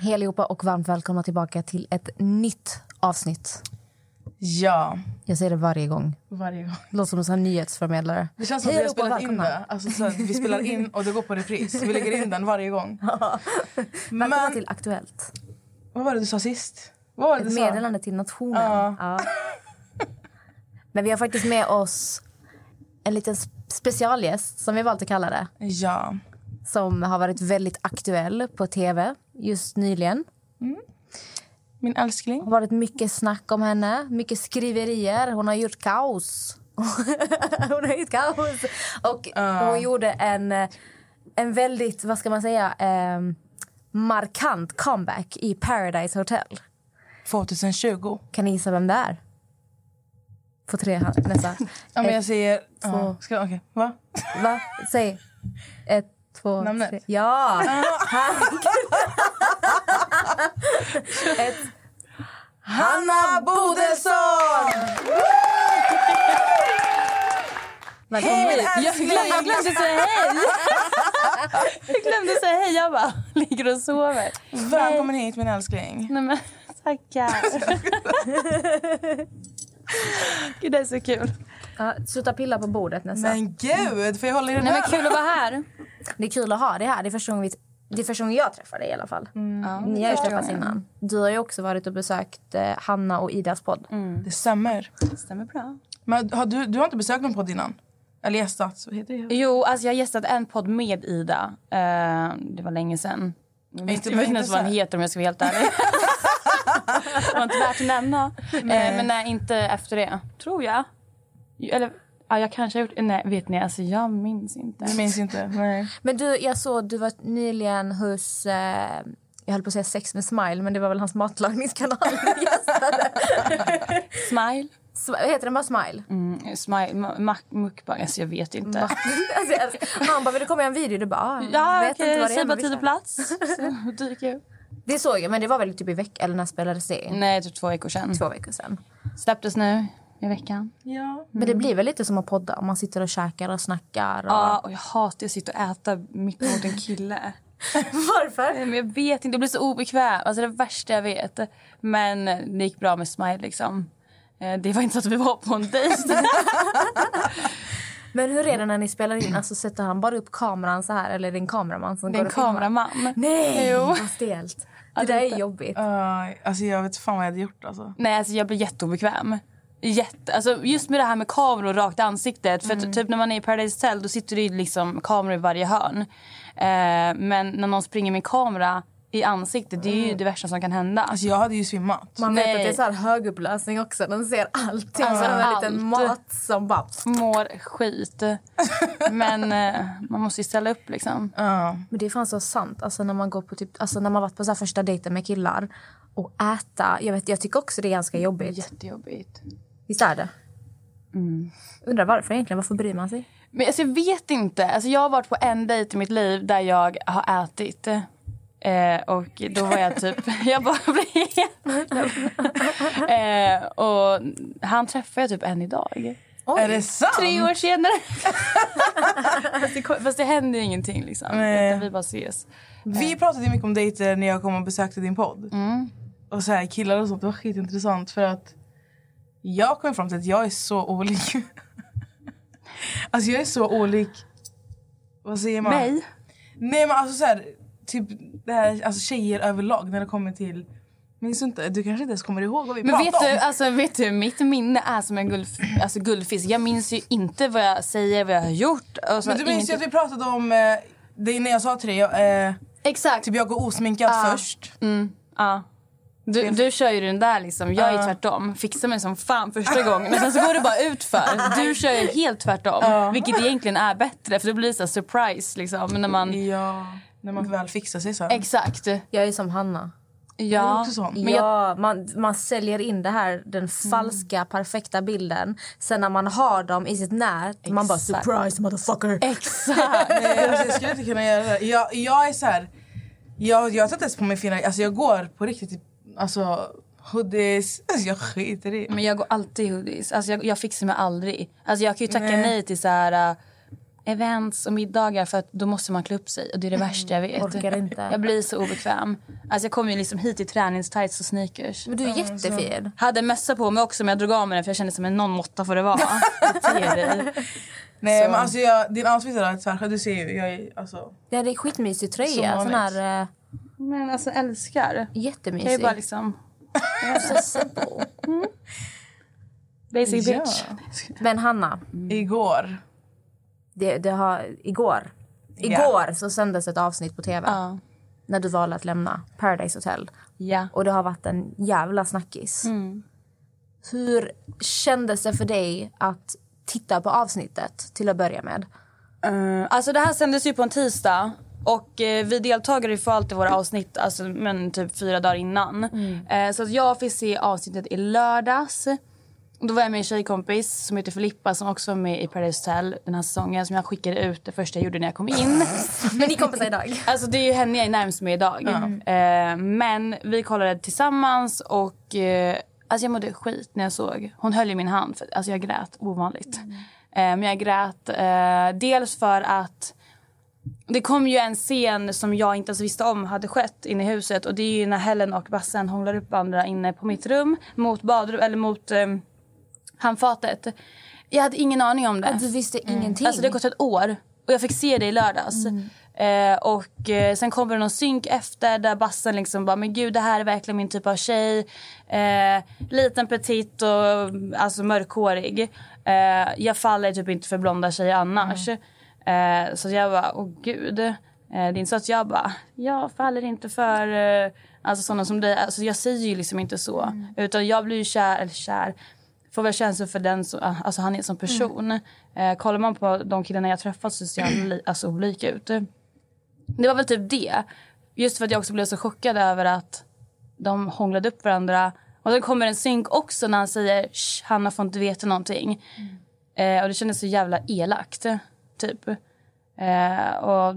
Hej allihopa och varmt välkomna tillbaka till ett nytt avsnitt. Ja, Jag säger det varje gång. varje gång. Det låter som en sån nyhetsförmedlare. Det känns som att vi har spelat in välkomna. det. Alltså, så vi spelar in och det går på repris. Vi lägger in den varje gång. Välkomna Men till Aktuellt. vad var det du sa sist? Vad var det Ett meddelande till nationen. Ja. Ja. Men vi har faktiskt med oss en liten sp- specialgäst, som vi valt att kalla det. Ja. Som har varit väldigt aktuell på tv just nyligen. Min Det älskling. har varit mycket snack om henne, mycket skriverier. Hon har gjort kaos. hon har gjort kaos. Och hon gjorde en, eh, en väldigt, vad ska man säga, eh, markant comeback i Paradise Hotel. 2020. Kan ni gissa vem det är? På tre hand, nästa. Ja, men jag säger... två. Ska, okej. Va? Va? Säg. Ett, två, Namnet? tre. Ja! Ett, Hanna Bodelsson! välkommen Hej, hit. Jag jag glömde säga hej! Jag glömde säga hej. Jag bara ligger och sover. Välkommen hit min älskling. Nej men tackar. Gud det är så kul. Ja, Sluta pilla på bordet nästa. Men gud, får jag hålla i den Nej här? men kul att vara här. Det är kul att ha dig här. Det är första gången, vi, det är första gången jag träffar dig i alla fall. Ja, Ni har ju träffats innan. Du har ju också varit och besökt eh, Hanna och Idas podd. Det stämmer. Stämmer bra. Men har du, du har inte besökt någon podd innan? Eller gästat? Vad heter det? Jo, alltså jag har gästat en podd med Ida. Eh, det var länge sedan. Jag vet Inte- jag vet inte inte ens vad den heter om jag ska vara helt ärlig. det var inte värt att nämna. Eh, men nej, inte efter det. Tror jag. Eller, ja, jag kanske har gjort... Nej, vet ni, alltså jag minns inte. Jag minns inte. Nej. Men du, jag såg du var nyligen hos... Eh, jag höll på att säga Sex med Smile, men det var väl hans matlagningskanal. Smile. Sm- Heter den bara Smile? Mm, smile. mukbang. Alltså jag vet inte. alltså, han bara, vill du komma göra en video? Du bara, Ja, vet okej. inte vad det är. Säg bara tid och plats. Så dyker jag upp. Det såg jag, men det var väl typ i veckan, eller när spelades det? Nej, typ två veckor sedan. Två veckor sedan. Släpptes nu i veckan. Ja. Men det blir väl lite som att podda om man sitter och käkar och snackar. Och... Ja, och jag hatar att sitta och äta mitt emot en kille. Varför? Nej, Men jag vet inte, jag blir så obekväm. Alltså det värsta jag vet. Men det gick bra med Smile liksom. Eh, Det var inte så att vi var på en dejt. Men hur är det när ni spelar in? Alltså sätter han bara upp kameran så här eller är det en kameraman som Det är går en och filmar? kameraman. Nej, Jo. vad stelt. Det där är jobbigt. Uh, alltså jag vet fan vad jag hade gjort alltså. Nej, alltså jag blir jätteobekväm. Jätte, alltså just med det här med kameror rakt i ansiktet. För att typ när man är i Paradise Hotel då sitter det ju liksom kameror i varje hörn. Eh, men när någon springer med kamera i ansiktet, det är ju det värsta som kan hända. Alltså jag hade ju svimmat. Man vet Nej. att det är så här högupplösning också. Den ser allting. Alltså, som en allt. liten mat som bara... Mår skit. Men eh, man måste ju ställa upp liksom. Ja. Men det är fan så sant. Alltså när man går på typ, alltså när man varit på så här första dejten med killar och äta. Jag, vet, jag tycker också det är ganska jobbigt. Jättejobbigt. Visst är det? Undrar varför egentligen. Varför bryr man sig? Men alltså, jag vet inte. Alltså, jag har varit på en dejt i mitt liv där jag har ätit. Eh, och då var jag typ... jag bara blev eh, och han träffar jag typ än idag. Är det sant? Tre år senare. fast, det, fast det händer ju ingenting liksom. Nej. Vi bara ses. Vi pratade ju mycket om dejter när jag kom och besökte din podd. Och så här, killar och sånt. Det var skitintressant för att jag kom fram till att jag är så olik. alltså jag är så olik... Vad säger man? Mig? Nej men alltså så här, typ det här, alltså tjejer överlag när det kommer till Minns du inte? Du kanske inte ens kommer ihåg vad vi Men vet pratade du, om? alltså, vet du, mitt minne är som en guldf alltså, guldfisk. Jag minns ju inte vad jag säger, vad jag har gjort. Och så Men du minns ju att vi pratade om... Eh, det är när jag sa till dig, jag, eh, Exakt. typ jag går osminkad Ja. först. Ja. Du, du kör ju den där liksom. Jag är tvärtom. Fixar mig som fan första gången. Men sen så går det bara ut för. Du kör ju helt tvärtom. Vilket egentligen är bättre. För det blir så här surprise liksom. När man... Ja, när man väl fixar sig sen. Exakt. Jag är som Hanna. Ja. Men jag, ja, man, man säljer in det här, den falska, perfekta bilden. Sen när man har dem i sitt nät, man bara Exakt. surprise motherfucker. exakt. Nej, jag skulle inte kunna göra det. Jag, jag är så här... Jag, jag tar inte ens på mig fina... Alltså jag går på riktigt i alltså, hoodies. Alltså, jag skiter i. Men jag går alltid i hoodies. Alltså jag, jag fixar mig aldrig. Alltså jag kan ju tacka Nej. nej, till så här... Uh, events och middagar för att då måste man klä upp sig. Och det är det värsta jag vet. Orkar inte. Jag blir så obekväm. Alltså jag kom ju liksom hit i träningstights och sneakers. Men du är jättefin. Hade mössa på mig också men jag drog av mig den för jag kände som en någon måtta får det vara. Nej, Så- men alltså jag, din outfit är tvärskär. Du ser ju, jag är alltså... Ja, det är skitmysig Så tröja. Sån här Men alltså älskar. Jag är jättemysig. bara liksom simple. basic Ja. bitch. Men Hanna, Igår. det, det har, igår, igår så sändes ett avsnitt på tv Ja. när du valde att lämna Paradise Hotel. Ja. Och det har varit en jävla snackis. Mm. Hur kändes det för dig att titta på avsnittet till att börja med? Eh, alltså det här sändes ju på en tisdag. Och eh, vi deltagare får alltid våra avsnitt alltså, men typ fyra dagar innan. Eh, så att jag fick se avsnittet i lördags. Då var jag med en tjejkompis som heter Filippa som också var med i Paradise Hotel den här säsongen som jag skickade ut det första jag gjorde när jag kom in. Men ni kompisar idag? Alltså det är ju henne jag är närmast med idag. Eh, men vi kollade tillsammans och eh, alltså jag mådde skit när jag såg. Hon höll i min hand för alltså jag grät ovanligt. Eh, men jag grät eh, dels för att det kom ju en scen som jag inte ens visste om hade skett inne i huset och det är ju när Helen och Bassen hånglar upp varandra inne på mitt rum mot badrum eller mot eh, handfatet. Jag hade ingen aning om det. Du visste ingenting? Alltså det har gått ett år och jag fick se det i lördags. Eh, och eh, sen kommer det någon synk efter där bassen liksom bara men gud det här är verkligen min typ av tjej. Eh, liten petit och alltså mörkhårig. Eh, jag faller typ inte för blonda tjejer annars. Eh, så jag bara åh gud. Eh, det är inte så att jag bara jag faller inte för eh, alltså sådana som dig. Alltså jag säger ju liksom inte så. Utan jag blir ju kär, eller kär får väl känslor för den som, alltså han är som person. Eh, kollar man på de killarna jag träffat så ser li- alltså, olika ut. Det var väl typ det. Just för att jag också blev så chockad över att de hånglade upp varandra. Och då kommer en synk också när han säger Hanna får inte veta någonting. Eh, och det kändes så jävla elakt. Typ. Eh, och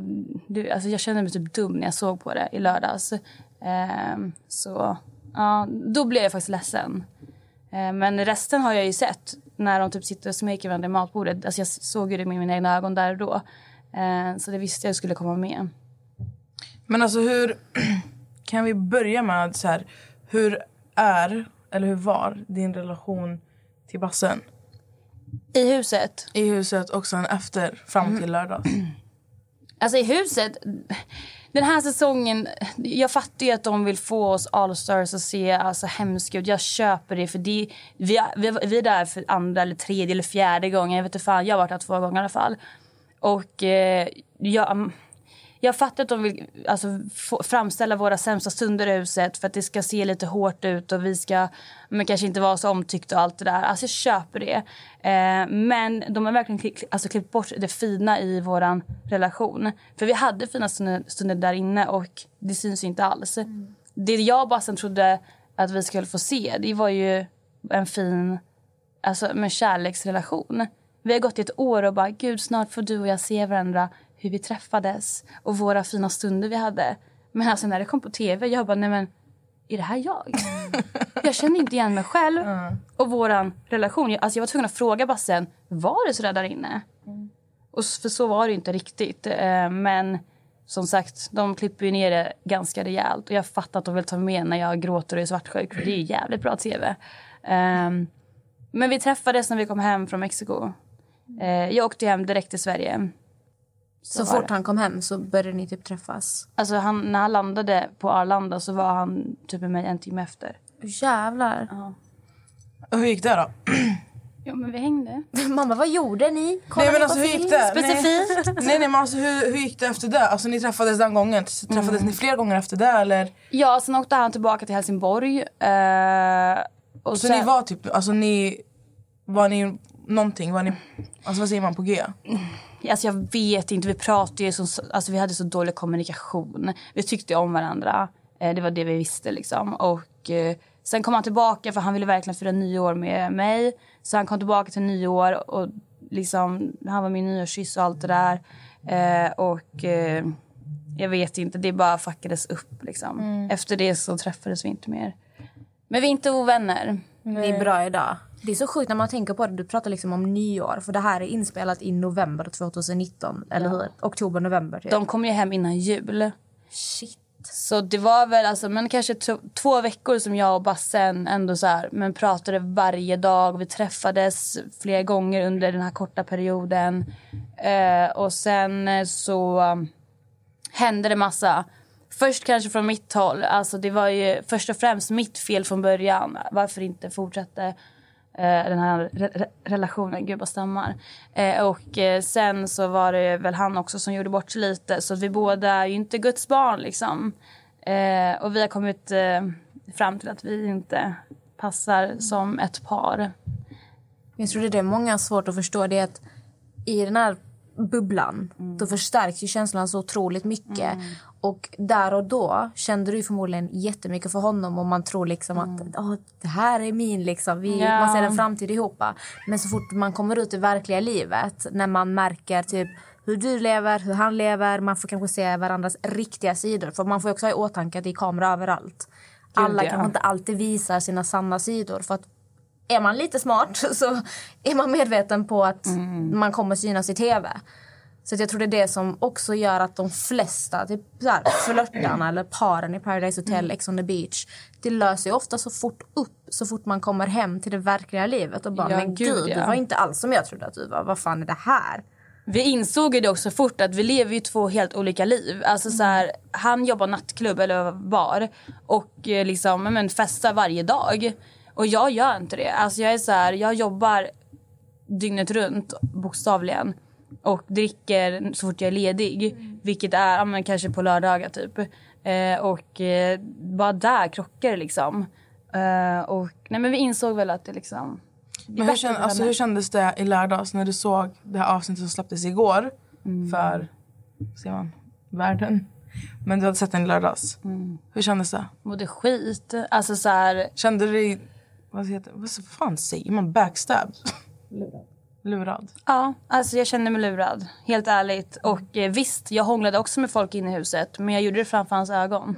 du, alltså jag kände mig typ dum när jag såg på det i lördags. Eh, så ja, då blev jag faktiskt ledsen. Eh, Men resten har jag ju sett när de typ sitter och smeker varandra i matbordet. Alltså jag såg ju det med mina egna ögon där och då. Eh, Så det visste jag skulle komma med. Men alltså hur... Kan vi börja med så här... Hur är, eller hur var, din relation till bassen? I huset. I huset och sen efter, fram till lördag. Alltså i huset. Den här säsongen, jag fattar ju att de vill få oss allstars att se alltså, hemska ut. Jag köper det för det, vi, vi, vi är där för andra eller tredje eller fjärde gången. Jag vet inte fan, jag har varit där två gånger i alla fall. Och eh, jag, jag fattar att de vill alltså, framställa våra sämsta stunder i huset för att det ska se lite hårt ut och vi ska men kanske inte vara så omtyckta och allt det där. Alltså jag köper det. Eh, men de har verkligen kli- alltså, klippt bort det fina i våran relation. För vi hade fina stunder, stunder där inne och det syns inte alls. Det jag bara sen trodde att vi skulle få se, det var ju en fin alltså, med kärleksrelation. Vi har gått i ett år och bara, gud snart får du och jag se varandra hur vi träffades och våra fina stunder vi hade. Men alltså när det kom på tv, jag bara, nej men är det här jag? jag kände inte igen mig själv och våran relation. Jag- Alltså jag var tvungen att fråga Bassen, var det så där inne? Och s- för så var det inte riktigt. Eh, Men som sagt, de klipper ju ner det ganska rejält. Och jag fattar att de vill ta med när jag gråter och är svartsjuk. För det är jävligt bra tv. Ehm, Men vi träffades när vi kom hem från Mexiko. Eh, Jag åkte hem direkt till Sverige. Så, var fort det. han kom hem så började ni typ träffas? Alltså han, när han landade på Arlanda så var han typ med mig en timme efter. Jävlar. Och hur gick det då? Ja men vi hängde. Mamma, vad gjorde ni? Kollade Nej men ni alltså på hur gick film? det? Specifikt. Nej, nej men alltså hur, hur gick det efter det? Alltså ni träffades den gången. Träffades ni fler gånger efter det eller? Ja, sen åkte han tillbaka till Helsingborg. Eh, och Så sen, ni var typ, alltså ni, var ni någonting? Var ni, alltså vad säger man på G? Alltså jag vet inte, vi pratade ju som, alltså vi hade så dålig kommunikation. Vi tyckte om varandra. Eh, det var det vi visste liksom. Och eh, sen kom han tillbaka för han ville verkligen fira nyår med mig. Så han kom tillbaka till nyår och liksom, han var min nyårskyss och allt det där. Eh, och jag vet inte, det bara fuckades upp liksom. Efter det så träffades vi inte mer. Men vi är inte ovänner. Ni är bra idag. Det är så sjukt när man tänker på det. Du pratar liksom om nyår. För det här är inspelat i november 2019. Eller hur? Oktober, november. Typ. De kom ju hem innan jul. Shit. Så det var väl alltså, men kanske två veckor som jag och Bassen ändå så här, men pratade varje dag. Vi träffades flera gånger under den här korta perioden. Eh, och sen så um, hände det massa. Först kanske från mitt håll. Alltså det var ju först och främst mitt fel från början. Varför inte fortsatte eh, den här re- re- relationen. Gud vad stammar. Eh, och eh, sen så var det väl han också som gjorde bort sig lite. Så vi båda är ju inte Guds barn liksom. Eh, och vi har kommit eh, fram till att vi inte passar som ett par. Jag tror det är det många har svårt att förstå. Det är att i den här bubblan då förstärks ju känslan så otroligt mycket. Och där och då kände du förmodligen jättemycket för honom och man tror liksom att Åh, det här är min liksom. Vi, Ja. Man ser en framtid ihop. Men så fort man kommer ut i verkliga livet när man märker typ hur du lever, hur han lever. Man får kanske se varandras riktiga sidor. För man får också ha i åtanke att det är kamera överallt. Alla ja. kanske inte alltid visar sina sanna sidor. För att är man lite smart så är man medveten på att man kommer synas i tv. Så jag tror det är det som också gör att de flesta typ så här, flörtarna eller paren i Paradise Hotel, Ex on the beach det löser ju ofta så fort upp så fort man kommer hem till det verkliga livet och bara Ja, men gud, gud, ja. du var inte alls som jag trodde att du var. Vad fan är det här? Vi insåg ju det också fort att vi lever ju två helt olika liv. Alltså så här, han jobbar nattklubb eller bar och eh, liksom, men, festar varje dag. Och jag gör inte det. Alltså jag är så här, jag jobbar dygnet runt bokstavligen. Och dricker så fort jag är ledig. Vilket är ja, men kanske på lördagar typ. Eh, och eh, bara där krockar det liksom. Eh, och nej men vi insåg väl att det liksom... det Men hur, känd, alltså, hur kändes det i lördags när du såg det här avsnittet som släpptes igår för, ser man, världen? Men du hade sett den i lördags. Hur kändes det? Mådde skit. Alltså så här, Kände du dig, vad, heter, vad fan säger man, backstabbed? Lurad. Ja, alltså jag kände mig lurad. Helt ärligt. Och eh, visst, jag hånglade också med folk inne i huset. Men jag gjorde det framför hans ögon.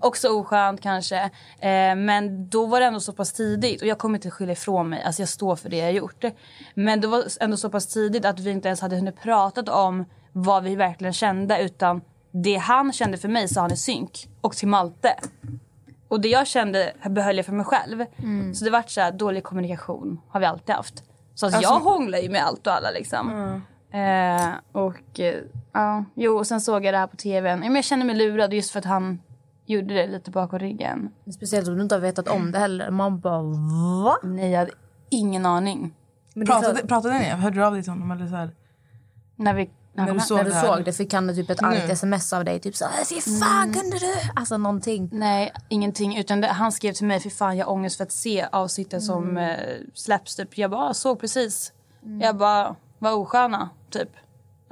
Också oskönt kanske. Eh, men då var det ändå så pass tidigt. Och jag kommer inte skylla ifrån mig. Alltså jag står för det jag gjort. Men det var ändå så pass tidigt att vi inte ens hade hunnit prata om vad vi verkligen kände. Utan det han kände för mig sa han i synk. Och till Malte. Och det jag kände behöll jag för mig själv. Så det vart så här, dålig kommunikation har vi alltid haft. Så alltså, jag hånglar ju med allt och alla liksom. Eh, och eh, ja, jo, och sen såg jag det här på tvn. Men jag kände mig lurad just för att han gjorde det lite bakom ryggen. Speciellt om du inte har vetat om det heller. Man bara va? Nej, jag hade ingen aning. Men Pratade, klart, pratade ni? Hörde du av dig till honom? Eller så här? När vi... När du såg när du det såg det fick han typ ett argt Nu. sms av dig. Typ så här, fy fan kunde du? Alltså någonting. Nej, ingenting. Utan det, han skrev till mig, för fan jag har ångest för att se avsnittet som eh, släpps. Typ. Jag bara, såg precis. Jag bara, vad osköna, typ.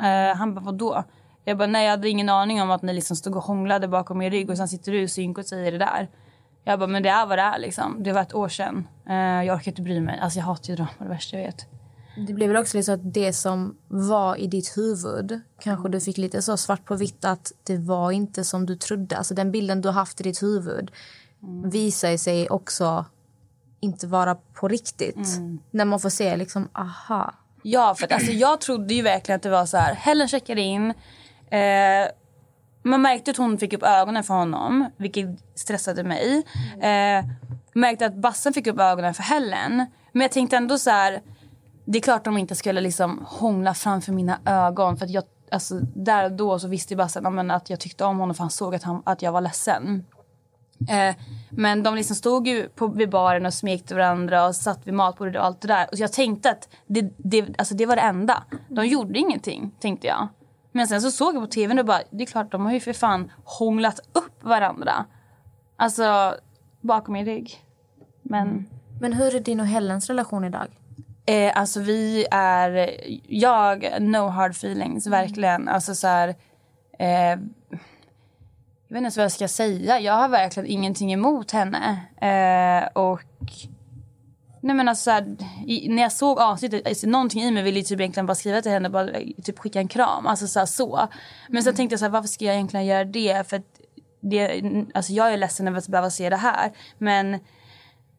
Eh, han bara, vadå? Jag bara, nej jag hade ingen aning om att ni liksom stod och hånglade bakom min rygg och sen sitter du i synk och säger det där. Jag bara, men det är vad det är liksom. Det var ett år sedan. Eh, jag orkar inte bry mig. Alltså jag hatar ju drama, det värsta jag vet. Det blev väl också lite så att det som var i ditt huvud kanske du fick lite så svart på vitt att det var inte som du trodde. Alltså den bilden du haft i ditt huvud visar ju sig också inte vara på riktigt. När man får se liksom, aha. Ja, för att, alltså, jag trodde ju verkligen att det var så här. Helen checkade in. Eh, man märkte att hon fick upp ögonen för honom, vilket stressade mig. Eh, märkte att Bassen fick upp ögonen för Helen. Men jag tänkte ändå så här. Det är klart de inte skulle liksom hångla framför mina ögon. För att jag, alltså, där och då så visste jag bara sen, amen, att jag tyckte om honom för han såg att, han, att jag var ledsen. Eh, men de liksom stod ju på, vid baren och smekte varandra och satt vid matbordet och allt det där. Och jag tänkte att det, det, alltså det var det enda. De gjorde ingenting, tänkte jag. Men sen så såg jag på tvn och bara, det är klart de har ju för fan hånglat upp varandra. Alltså, bakom min rygg. Men... Men hur är din och Helens relation idag? Eh, alltså vi är, jag, no hard feelings, verkligen. Alltså så här, eh, jag vet inte ens vad jag ska säga. Jag har verkligen ingenting emot henne. Eh, och nej men alltså så här, i, när jag såg avsnittet, alltså, någonting i mig ville typ egentligen bara skriva till henne och bara typ skicka en kram. Alltså så, här, så. Men så tänkte jag så här, varför ska jag egentligen göra det? För det, alltså jag är ledsen över att behöva se det här. Men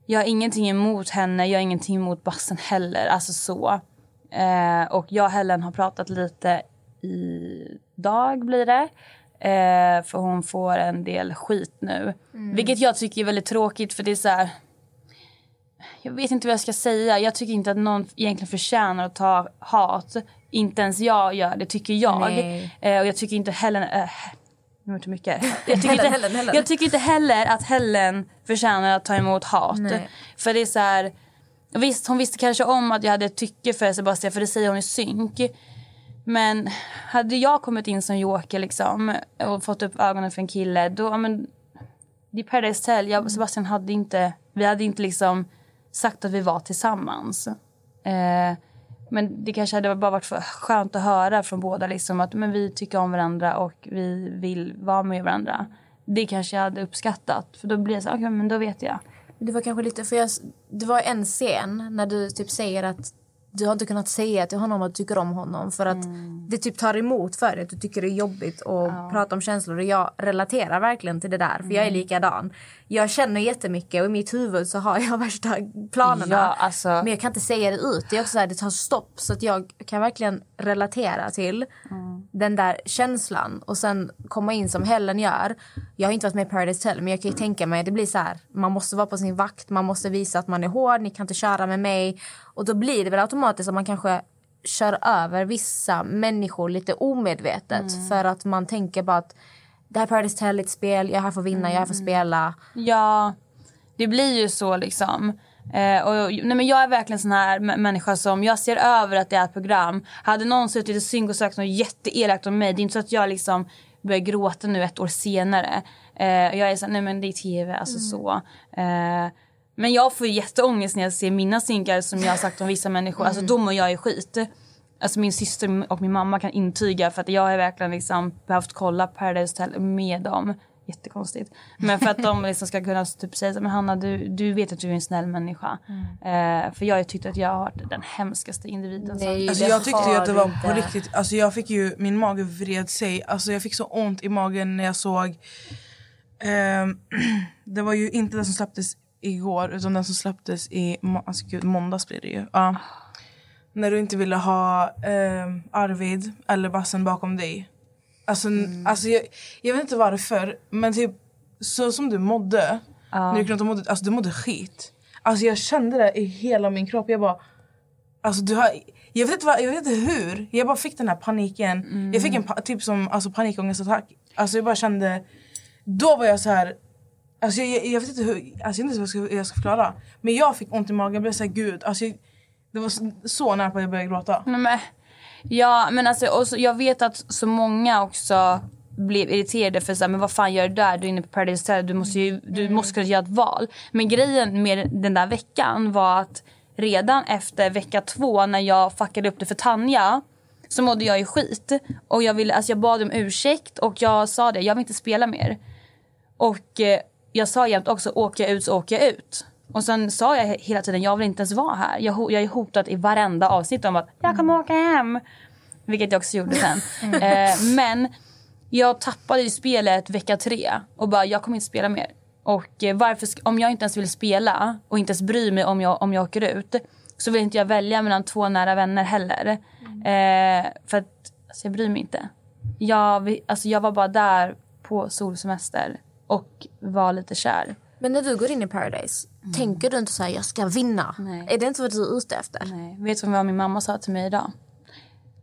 jag har ingenting emot henne, jag har ingenting emot Bassen heller. Alltså så. Eh, och jag och Helen har pratat lite idag blir det. Eh, för hon får en del skit nu. Vilket jag tycker är väldigt tråkigt för det är så här. Jag vet inte vad jag ska säga. Jag tycker inte att någon egentligen förtjänar att ta hat. Inte ens jag gör det, tycker jag. Eh, och jag tycker inte Helen... Nu var det mycket. Jag tycker, Helen, inte, Helen, Helen. jag tycker inte heller att Helen förtjänar att ta emot hat. Nej. För det är så här... Visst, hon visste kanske om att jag hade ett tycke för Sebastian, för det säger hon i synk. Men hade jag kommit in som joker liksom, och fått upp ögonen för en kille, då... Men, det är Paradise Hotel. Jag och Sebastian hade inte... Vi hade inte liksom sagt att vi var tillsammans. Eh, men det kanske hade bara varit för skönt att höra från båda liksom att men vi tycker om varandra och vi vill vara med varandra. Det kanske jag hade uppskattat. För då blir det så, okay, men då vet jag. Det var kanske lite, för jag, det var en scen när du typ säger att du har inte kunnat säga till honom att du tycker om honom för att det typ tar emot för dig. att Du tycker det är jobbigt att prata om känslor och jag relaterar verkligen till det där för jag är likadan. Jag känner jättemycket och i mitt huvud så har jag värsta planerna. Ja, alltså- Men jag kan inte säga det ut. Det är också så här, det tar stopp så att jag kan verkligen relatera till den där känslan och sen komma in som Helen gör. Jag har inte varit med i Paradise Hotel men jag kan ju tänka mig det blir så här. Man måste vara på sin vakt, man måste visa att man är hård, ni kan inte köra med mig. Och då blir det väl automatiskt att man kanske kör över vissa människor lite omedvetet för att man tänker bara att det här är Paradise Hotel, ett spel, jag är här för att vinna, jag är här för att spela. Ja, det blir ju så liksom. Eh, och, nej, men jag är verkligen sån här människa som, jag ser över att det är ett program. Hade någon suttit i synk och sagt något jätteelakt om mig, det är inte så att jag liksom börjar gråta nu ett år senare. Eh, jag är så här, nej men det är tv, alltså så. Eh, men jag får jätteångest när jag ser mina synkar som jag har sagt om vissa människor. Alltså då mår jag ju skit. Alltså min syster och min mamma kan intyga för att jag har verkligen liksom behövt kolla Paradise Hotel med dem. Jättekonstigt. Men för att de liksom ska kunna typ säga så, men Hanna du, du vet att du är en snäll människa. Eh, för jag har ju tyckt att jag har varit den hemskaste individen. som- Nej. Alltså jag tyckte ju att det var har på inte. riktigt, alltså jag fick ju, min mage vred sig. Alltså jag fick så ont i magen när jag såg, ehm, det var ju inte den som släpptes igår utan den som släpptes i må- alltså gud, måndags blir det ju. Ja. När du inte ville ha ehm, Arvid eller Bassen bakom dig. Alltså, alltså jag, jag vet inte varför men typ så som du mådde, när du mådde, alltså du mådde skit. Alltså jag kände det i hela min kropp. Jag bara, Alltså du har, jag, vet inte vad, jag vet inte hur, jag bara fick den här paniken. Jag fick en typ som alltså, panikångestattack. Alltså jag bara kände, då var jag så här. Alltså jag, jag, vet inte hur, alltså jag vet inte hur jag ska, jag ska förklara. Men jag fick ont i magen, jag blev såhär gud. Alltså jag, det var så, så nära på att jag började gråta. Nej, ja, men alltså, och så, jag vet att så många också blev irriterade för så här, men vad fan gör du där? Du är inne på Paradise Hotel, du måste ju du måste kunna göra ett val. Men grejen med den där veckan var att redan efter vecka två när jag fuckade upp det för Tanja så mådde jag ju skit. Och jag, ville, alltså jag bad om ursäkt och jag sa det, jag vill inte spela mer. Och eh, jag sa jämt också, åker jag ut så åker jag ut. Och sen sa jag he- hela tiden, jag vill inte ens vara här. Jag, jag är hotat i varenda avsnitt om att jag kommer åka hem. Vilket jag också gjorde sen. eh, men jag tappade ju spelet vecka tre och bara, jag kommer inte spela mer. Och eh, varför, om jag inte ens vill spela och inte ens bryr mig om jag, om jag åker ut så vill inte jag välja mellan två nära vänner heller. Eh, för att alltså, jag bryr mig inte. Jag, alltså, jag var bara där på solsemester och var lite kär. Men när du går in i Paradise, tänker du inte så här, jag ska vinna? Nej. Är det inte vad du är ute efter? Nej. Vet du vad min mamma sa till mig idag?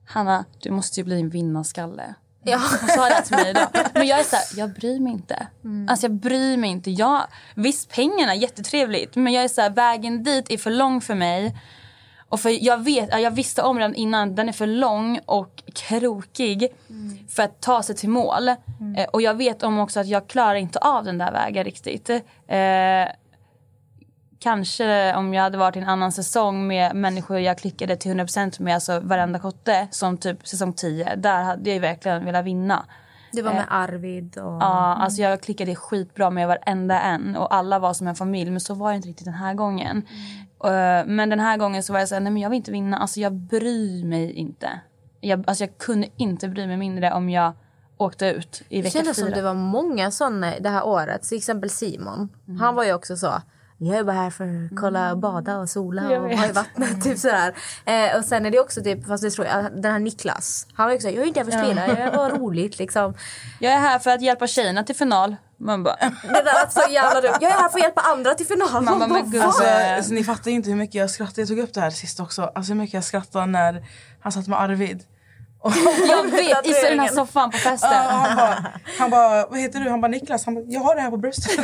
Hanna, du måste ju bli en vinnarskalle. Ja. Hon sa det till mig idag. Men jag är så här, jag bryr mig inte. Alltså jag bryr mig inte. Jag, visst, pengarna jättetrevligt. Men jag är så här, vägen dit är för lång för mig. Och för jag, vet, ja, jag visste om den innan, den är för lång och krokig för att ta sig till mål. Eh, och jag vet om också att jag klarar inte av den där vägen riktigt. Eh, kanske om jag hade varit i en annan säsong med människor jag klickade till 100% med, alltså varenda kotte, som typ säsong 10, där hade jag verkligen velat vinna. Det var med Arvid och... Ja, alltså jag klickade skitbra med varenda en och alla var som en familj men så var det inte riktigt den här gången. Eh, men den här gången så var jag såhär, nej men jag vill inte vinna, alltså jag bryr mig inte. Jag, alltså jag kunde inte bry mig mindre om jag åkte ut i Det vecka kändes som fyra. det var många såna det här året. Till exempel Simon. Han var ju också så. Jag är bara här för att kolla och bada och sola Jag och vara i vattnet. Typ sådär. Eh, och sen är det också typ, fast det tror jag, den här Niklas. Han var ju också jag är inte här för att spela, jag var roligt liksom. Jag är här för att hjälpa tjejerna till final. Man bara, Det där lät så jävla dumt. Jag är här för att hjälpa andra till final. Man men bara, gud, "Va?" Alltså, Eh. alltså, ni fattar inte hur mycket jag skrattade. Jag tog upp det här sist också. Alltså hur mycket jag skrattade när han satt med Arvid. Jag vet, i den här soffan på festen. han, bara, han bara, vad heter du? Han bara Niklas. Han bara, jag har det här på bröstet.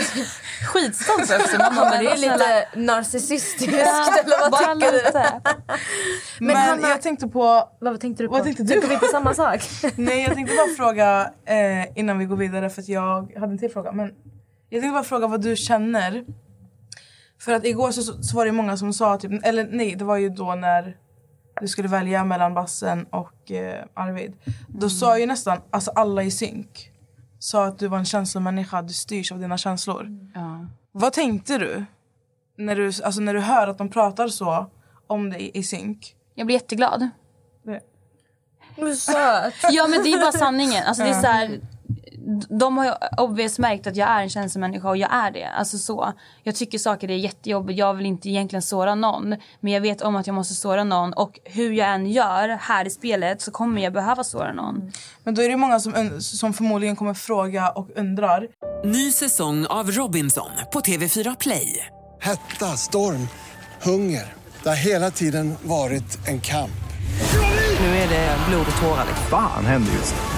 Skitstolt också. Man bara, men det är lite narcissistiskt. Eller vad tycker du? Men, Hanna- jag tänkte på... Vad tänkte du på? Vad tänkte du? Tänkte vi på samma sak? Nej, jag tänkte bara fråga eh, innan vi går vidare för att jag hade en till fråga. Men jag tänkte bara fråga vad du känner. För att igår så, så var det många som sa, typ, eller nej, det var ju då när du skulle välja mellan Bassen och eh, Arvid. Då sa ju nästan alltså alla i synk sa att du var en känslomänniska, du styrs av dina känslor. Ja. Vad tänkte du när du, alltså när du hör att de pratar så om dig i synk? Jag blir jätteglad. Du är söt. Ja men det är bara sanningen. Alltså, det är så här, de har ju obvious märkt att jag är en känslomänniska och jag är det. Alltså så. Jag tycker saker är jättejobbigt. Jag vill inte egentligen såra någon. Men jag vet om att jag måste såra någon. Och hur jag än gör här i spelet så kommer jag behöva såra någon. Men då är det många som, som förmodligen kommer fråga och undrar. Ny säsong av Robinson på TV4 Play. Hetta, storm, hunger. Det har hela tiden varit en kamp. Nu är det blod och tårar. liksom. Fan händer just nu.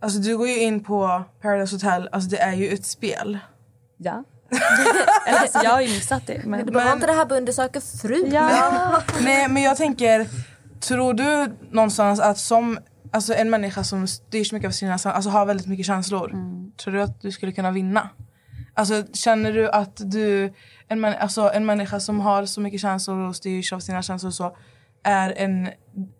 Alltså du går ju in på Paradise Hotel, alltså det är ju ett spel. Ja. Eller alltså, jag har ju missat det. Men... Du behöver inte det här på undersöka fru. Ja. Nej men jag tänker, tror du någonstans att som alltså en människa som styrs mycket av sina alltså har väldigt mycket känslor, tror du att du skulle kunna vinna? Alltså känner du att du, en, alltså, en människa som har så mycket känslor och styrs av sina känslor så är en,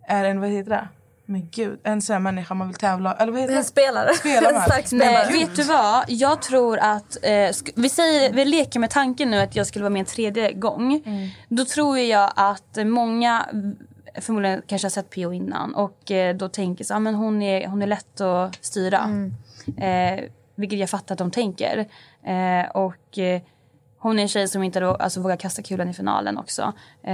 är en vad heter det? Men gud, en sån här människa man vill tävla, eller vad heter En det? spelare. Spela en med. stark spelare. Nej, vet du vad? Jag tror att... Eh, vi, säger, vi leker med tanken nu att jag skulle vara med en tredje gång. Då tror jag att många förmodligen kanske har sett PO innan och eh, då tänker så ah, men hon är hon är lätt att styra. Eh, vilket jag fattar att de tänker. Eh, och eh, hon är en tjej som inte då, alltså, vågar kasta kulan i finalen också. Eh,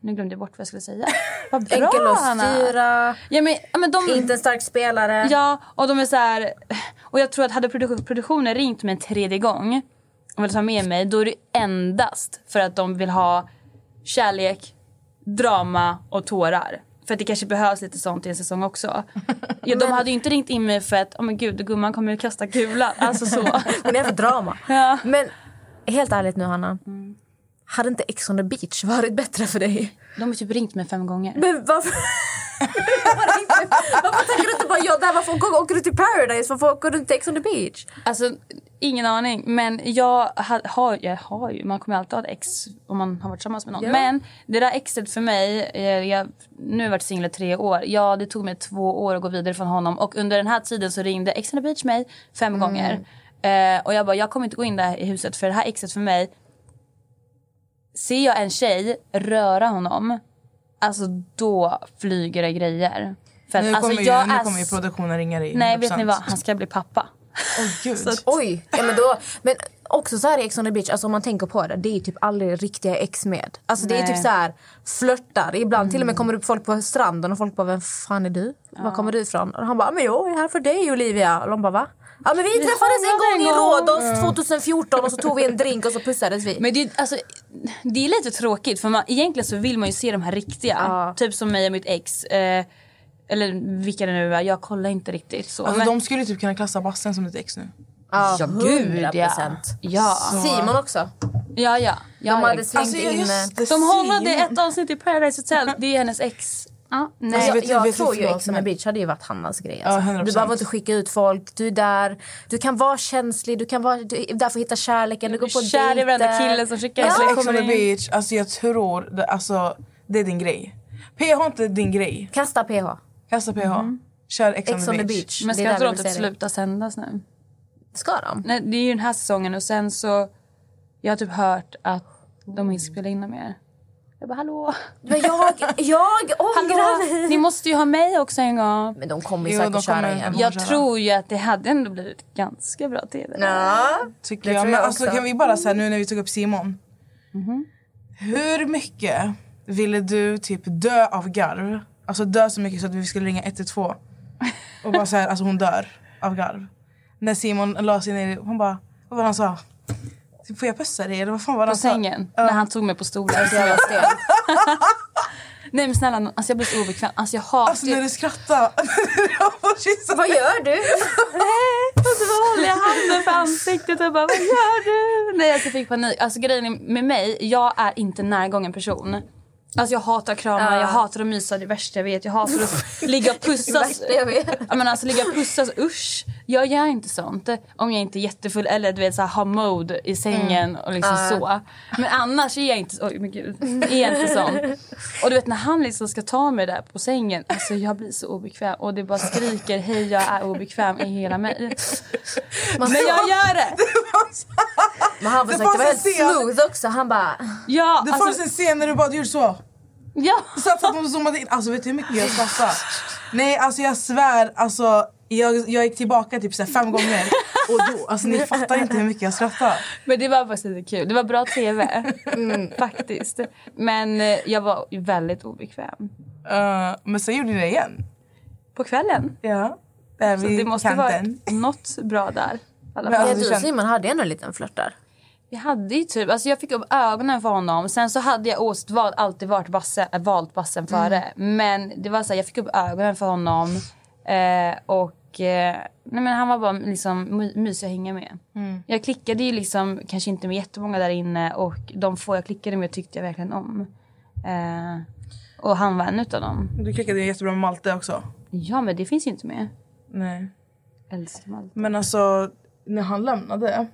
nu glömde jag bort vad jag skulle säga. Vad bra Enkel att styra, Ja, men, ja, men de, inte en stark spelare. Ja, och de är så här... Och jag tror att hade produ- produktionen ringt mig en tredje gång och vill ta med mig, då är det endast för att de vill ha kärlek, drama och tårar. För att det kanske behövs lite sånt i en säsong också. Ja, de hade ju inte ringt in mig för att, oh men gud, gumman kommer ju kasta kulan. Alltså så. Hon är för drama. Ja. Men helt ärligt nu Hanna. Hade inte Ex on the beach varit bättre för dig? De har typ ringt mig fem gånger. Men varför? varför tänker du inte bara ja där? Varför åker- åker du till Paradise? Varför åker du inte till Ex on the beach? Alltså, ingen aning. Men jag ha, har, jag har ju, man kommer alltid ha ett ex om man har varit tillsammans med någon. Ja. Men det där exet för mig, eh, jag, nu har jag varit singel i tre år. Ja, det tog mig två år att gå vidare från honom. Och under den här tiden så ringde Ex on the beach mig fem gånger. Eh, och jag bara, jag kommer inte gå in där i huset för det här exet för mig. Ser jag en tjej röra honom, alltså då flyger det grejer. För att, Nu alltså, kommer, jag ju, nu är kommer ju produktionen ringa dig. Nej, vet ni 100%. vad? Han ska bli pappa. Åh gud. Oj! Ja, men, då, men också så här i Ex on the beach, alltså om man tänker på det, det är ju typ aldrig riktiga ex med. Alltså det är Nej. typ så här flörtar. Ibland till och med kommer det upp folk på stranden och folk bara vem fan är du? Var kommer du ifrån? Och han bara men jag är här för dig Olivia. Och de bara va? Ja men vi träffades en gång i en gång. Rhodos 2014 och så tog vi en drink och så pussades vi. Men det, är- alltså, det är lite tråkigt för man, egentligen så vill man ju se de här riktiga. Typ som mig och mitt ex. Eh, eller vilka det nu är, jag kollar inte riktigt så. Alltså, men, De skulle typ kunna klassa Bassen som ditt ex nu. Ja, ja gud ja. 100%. Ja, Simon också. ja. ja, ja De hade ja. slängt Alltså, ja, in... just det, De Simon. ett avsnitt i Paradise Hotel. Det är hennes ex. Ja, nej. Alltså, jag jag tror ju Ex on the beach hade ju varit Hannas grej. Ja, Alltså. 100%. du behöver inte skicka ut folk. Du är där. Du kan vara känslig. Du kan vara du är där för att hitta kärleken. Du går på Kär i varenda dejter. kille som skickar Ja. Ex on the beach, alltså jag tror det, alltså, det är din grej. PH är inte din grej. Kasta PH. Kasta PH. Kör Ex, Ex on the beach. Men ska inte det. sluta sändas nu? Ska de? Nej, det är ju den här säsongen och sen så... Jag har typ hört att de inte spelar in mer. Jag bara hallå? Men jag, jag Hallå? ångrar. Ni måste ju ha mig också en gång. Men de kommer ju Jo, säkert kommer- köra igen. Jag köra. tror ju att det hade ändå blivit ganska bra tv. Ja. Tycker Det jag. tror Men jag alltså, kan vi bara säga nu när vi tog upp Simon. Hur mycket ville du typ dö av garv? Alltså dö så mycket så att vi skulle ringa 112. Och bara så här, alltså hon dör av garv. När Simon la sig ner, hon bara, vad var det han sa? Typ, Får jag pussa dig? Eller vad fan var det På han sa? sängen, när han tog mig på stolen. Så jävla stel. Nej men snälla, alltså jag blir så obekväm. Alltså jag hatar Alltså när du skrattar. Jag Vad gör du? Och så håller jag handen för ansiktet och bara vad gör du? Nej alltså jag fick panik. Alltså grejen är med mig, jag är inte en närgången person. Alltså jag hatar kramar, Ja. jag hatar att mysa, det är det värsta jag vet. Jag hatar att ligga och pussas. Jag men alltså ligga och pussas, usch. Jag gör inte sånt. Om jag inte är jättefull eller du vet så här, har mode i sängen och liksom Ja. så. Men annars är jag inte, oj men gud, är jag inte sån. Och du vet när han liksom ska ta mig där på sängen, alltså jag blir så obekväm och det bara skriker hej jag är obekväm i hela mig. Men jag gör det! Men han Det försökte fanns vara en helt smooth också. Han bara... Ja, Det fanns alltså, en scen när du bara du gjorde så. Ja. Så att de zoomade in. Alltså vet du hur mycket jag skrattade? Nej alltså jag svär, alltså jag, jag gick tillbaka typ så här fem gånger. Och då, alltså ni fattar inte hur mycket jag skrattade. Men det var faktiskt lite kul. Det var bra tv. Faktiskt. Men eh, jag var väldigt obekväm. Uh, men sen gjorde ni det igen. På kvällen. Ja. Där Så det måste kanten. vara något bra där. Men alltså, Ja, det du och känns- Simon hade ändå en liten flört där. Vi hade ju typ, alltså jag fick upp ögonen för honom. Sen så hade jag åst, val, alltid varit basse, äh, valt bassen före. Men det var så här, jag fick upp ögonen för honom. Eh, och eh, nej men han var bara liksom my, mysig att hänga med. Jag klickade ju liksom kanske inte med jättemånga där inne. Och de få jag klickade med tyckte jag verkligen om. Eh, och han var en utav dem. Du klickade jättebra med Malte också. Ja men det finns ju inte med. Nej. Älskar Malte. Men alltså när han lämnade.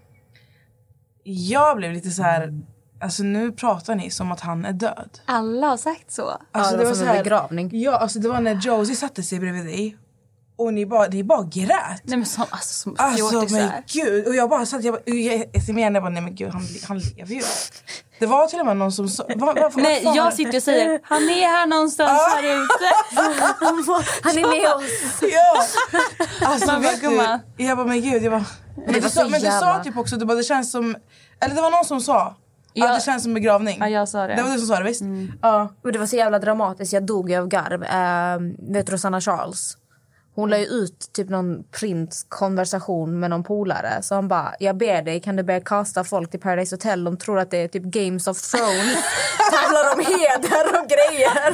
Jag blev lite så här. Alltså nu pratar ni som att han är död. Alla har sagt så. Alltså, det var som en begravning. Ja, alltså det var när Josie satte sig bredvid dig. Och ni bara, ni bara grät. Nej men som, alltså, som Alltså men gud. Och jag bara satt, jag bara, jag smsade jag bara nej men gud han, han lever ju. Det var till och med någon som sa, Nej, jag sitter och säger han är här någonstans Ah. här ute. Han är med oss. Ja! Alltså Man vet du, jag bara men gud, jag bara, men, du, så sa, men du sa typ också, du bara, det känns som, eller det var någon som sa Ja. att det känns som begravning. Ja, jag sa det. Det var du som sa det visst? Ja. Och det var så jävla dramatiskt. Jag dog av garv. Uh, vet du Rosanna Charles? Hon la ju ut typ någon print konversation med någon polare. Så han bara, jag ber dig kan du börja casta folk till Paradise Hotel? De tror att det är typ Games of Thrones. Tävlar om heder och grejer.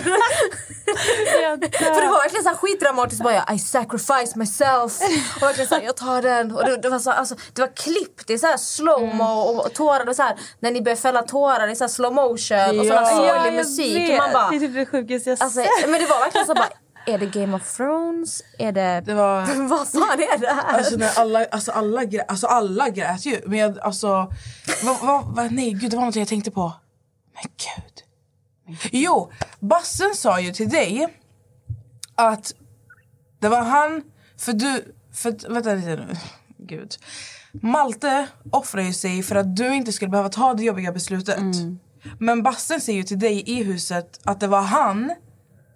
För det var verkligen så skitdramatiskt. Bara, jag, I sacrifice myself. Och verkligen så här, jag tar den. Och det, det var så, alltså, det var klippt. Det är så här slow-mo och, och tårar. Och så här, när ni börjar fälla tårar, det är så slow motion och Ja. sån Ja, sorglig musik. Och man bara, det är typ det sjukaste jag Alltså, men det var verkligen så bara, är det Game of Thrones? Är det... Det var, Vad fan är det här? alltså när alla, alltså alla, grät, alltså alla grät ju. Men jag, alltså, vad, vad, vad, nej gud det var något jag tänkte på. Men gud. Jo, Bassen sa ju till dig att det var han, för du, för, vänta lite nu, gud. Malte offrar ju sig för att du inte skulle behöva ta det jobbiga beslutet. Mm. Men Basten säger ju till dig i huset att det var han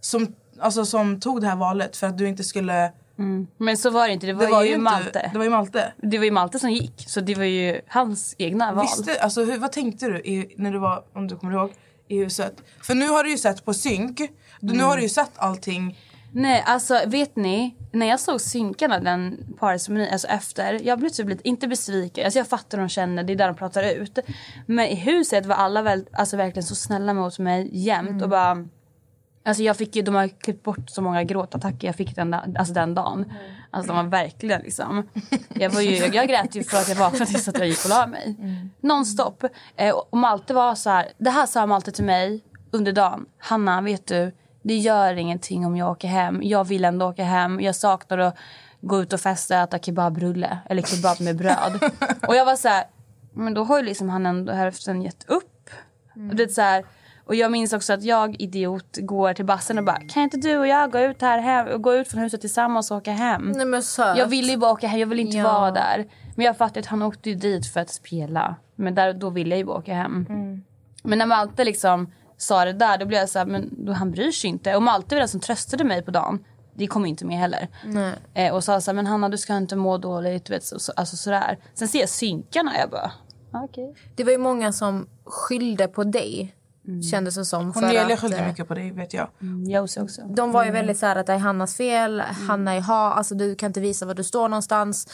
som, alltså, som tog det här valet för att du inte skulle... Men så var det inte. Det var, ju inte- Malte. Det var ju Malte. Det var ju Malte som gick. Så det var ju hans egna val. Visste, alltså, hur, vad tänkte du i, när du var, om du kommer ihåg, i huset? För nu har du ju sett på synk. Du, Nu Mm. har du ju sett allting. Nej, alltså vet ni? När jag såg synkarna den parceremonin, alltså efter. Jag blev typ lite, inte besviken. Alltså jag fattar hur de känner, det är där de pratar ut. Men i huset var alla väl, alltså verkligen så snälla mot mig jämt och bara. Alltså jag fick ju, de har klippt bort så många gråtattacker jag fick den, alltså den dagen. Alltså de var verkligen liksom. Jag, var ju, jag grät ju för att jag vaknade tills att jag gick och la mig. Nonstop. Eh, och Malte var så här, det här sa Malte till mig under dagen. Hanna, vet du, det gör ingenting om jag åker hem. Jag vill ändå åka hem. Jag saknar att gå ut och festa och äta kebabrulle. Eller kebab med bröd. och jag var så här, men då har ju liksom han ändå hälften gett upp. Och, det är så här, och jag minns också att jag, idiot, går till bassen och bara Kan inte du och jag gå ut här hem, gå ut från huset tillsammans och åka hem? Nej, men söt. Jag ville ju bara åka hem, jag ville inte Ja. vara där. Men jag fattade att han åkte ju dit för att spela. Men där, då ville jag ju bara åka hem. Men när Malte liksom sa det där, då blev jag så här, men då, han bryr sig inte. Och Malte var den som tröstade mig på dagen. Det kom inte med heller. Eh, och sa så här, men Hanna du ska inte må dåligt. Vet, så, så, alltså sådär. Sen ser jag synkarna jag bara, ah, okej. Det var ju många som skyllde på dig. Kändes det som. Och för Nelia att, skyllde eh, mycket på dig vet jag. Josie också. De var ju väldigt så här att det är Hannas fel, Hanna är ha, alltså du kan inte visa var du står någonstans.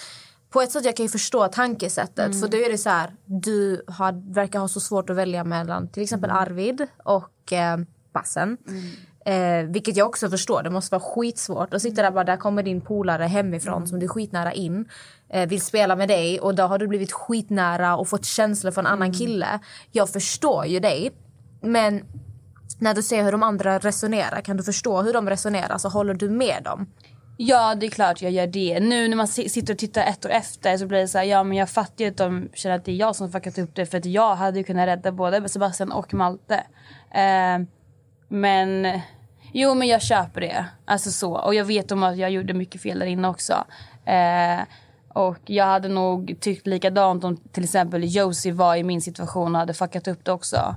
På ett sätt jag kan ju förstå tankesättet för då är det så här, du har, verkar ha så svårt att välja mellan till exempel Arvid och eh, Bassen. Eh, vilket jag också förstår, det måste vara skitsvårt att sitta där bara, där kommer din polare hemifrån som du är skitnära in. Eh, vill spela med dig och då har du blivit skitnära och fått känslor för en annan kille. Jag förstår ju dig. Men när du ser hur de andra resonerar, kan du förstå hur de resonerar? Så håller du med dem? Ja, det är klart jag gör det. Nu när man sitter och tittar ett år efter så blir det så här, ja men jag fattar ju att de känner att det är jag som fuckat upp det för att jag hade ju kunnat rädda både Sebastian och Malte. Eh, men, jo men jag köper det. Alltså så. Och jag vet om att jag gjorde mycket fel där inne också. Eh, och jag hade nog tyckt likadant om till exempel Josie var i min situation och hade fuckat upp det också.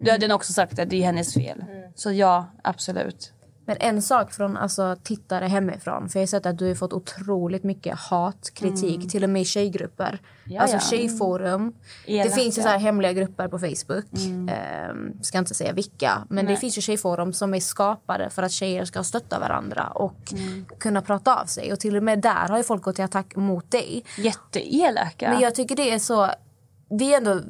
Du hade nog också sagt att det är hennes fel. Så ja, absolut. Men en sak från alltså, tittare hemifrån. För jag har sett att du har fått otroligt mycket hat, kritik, Mm. till och med i tjejgrupper. Ja, alltså tjejforum. Det Elaka. finns ju så här hemliga grupper på Facebook. Mm. Ehm, ska inte säga vilka. Men Nej. det finns ju tjejforum som är skapade för att tjejer ska stötta varandra och Mm. kunna prata av sig. Och till och med där har ju folk gått till attack mot dig. Jätteelaka. Men jag tycker det är så... Vi är ändå,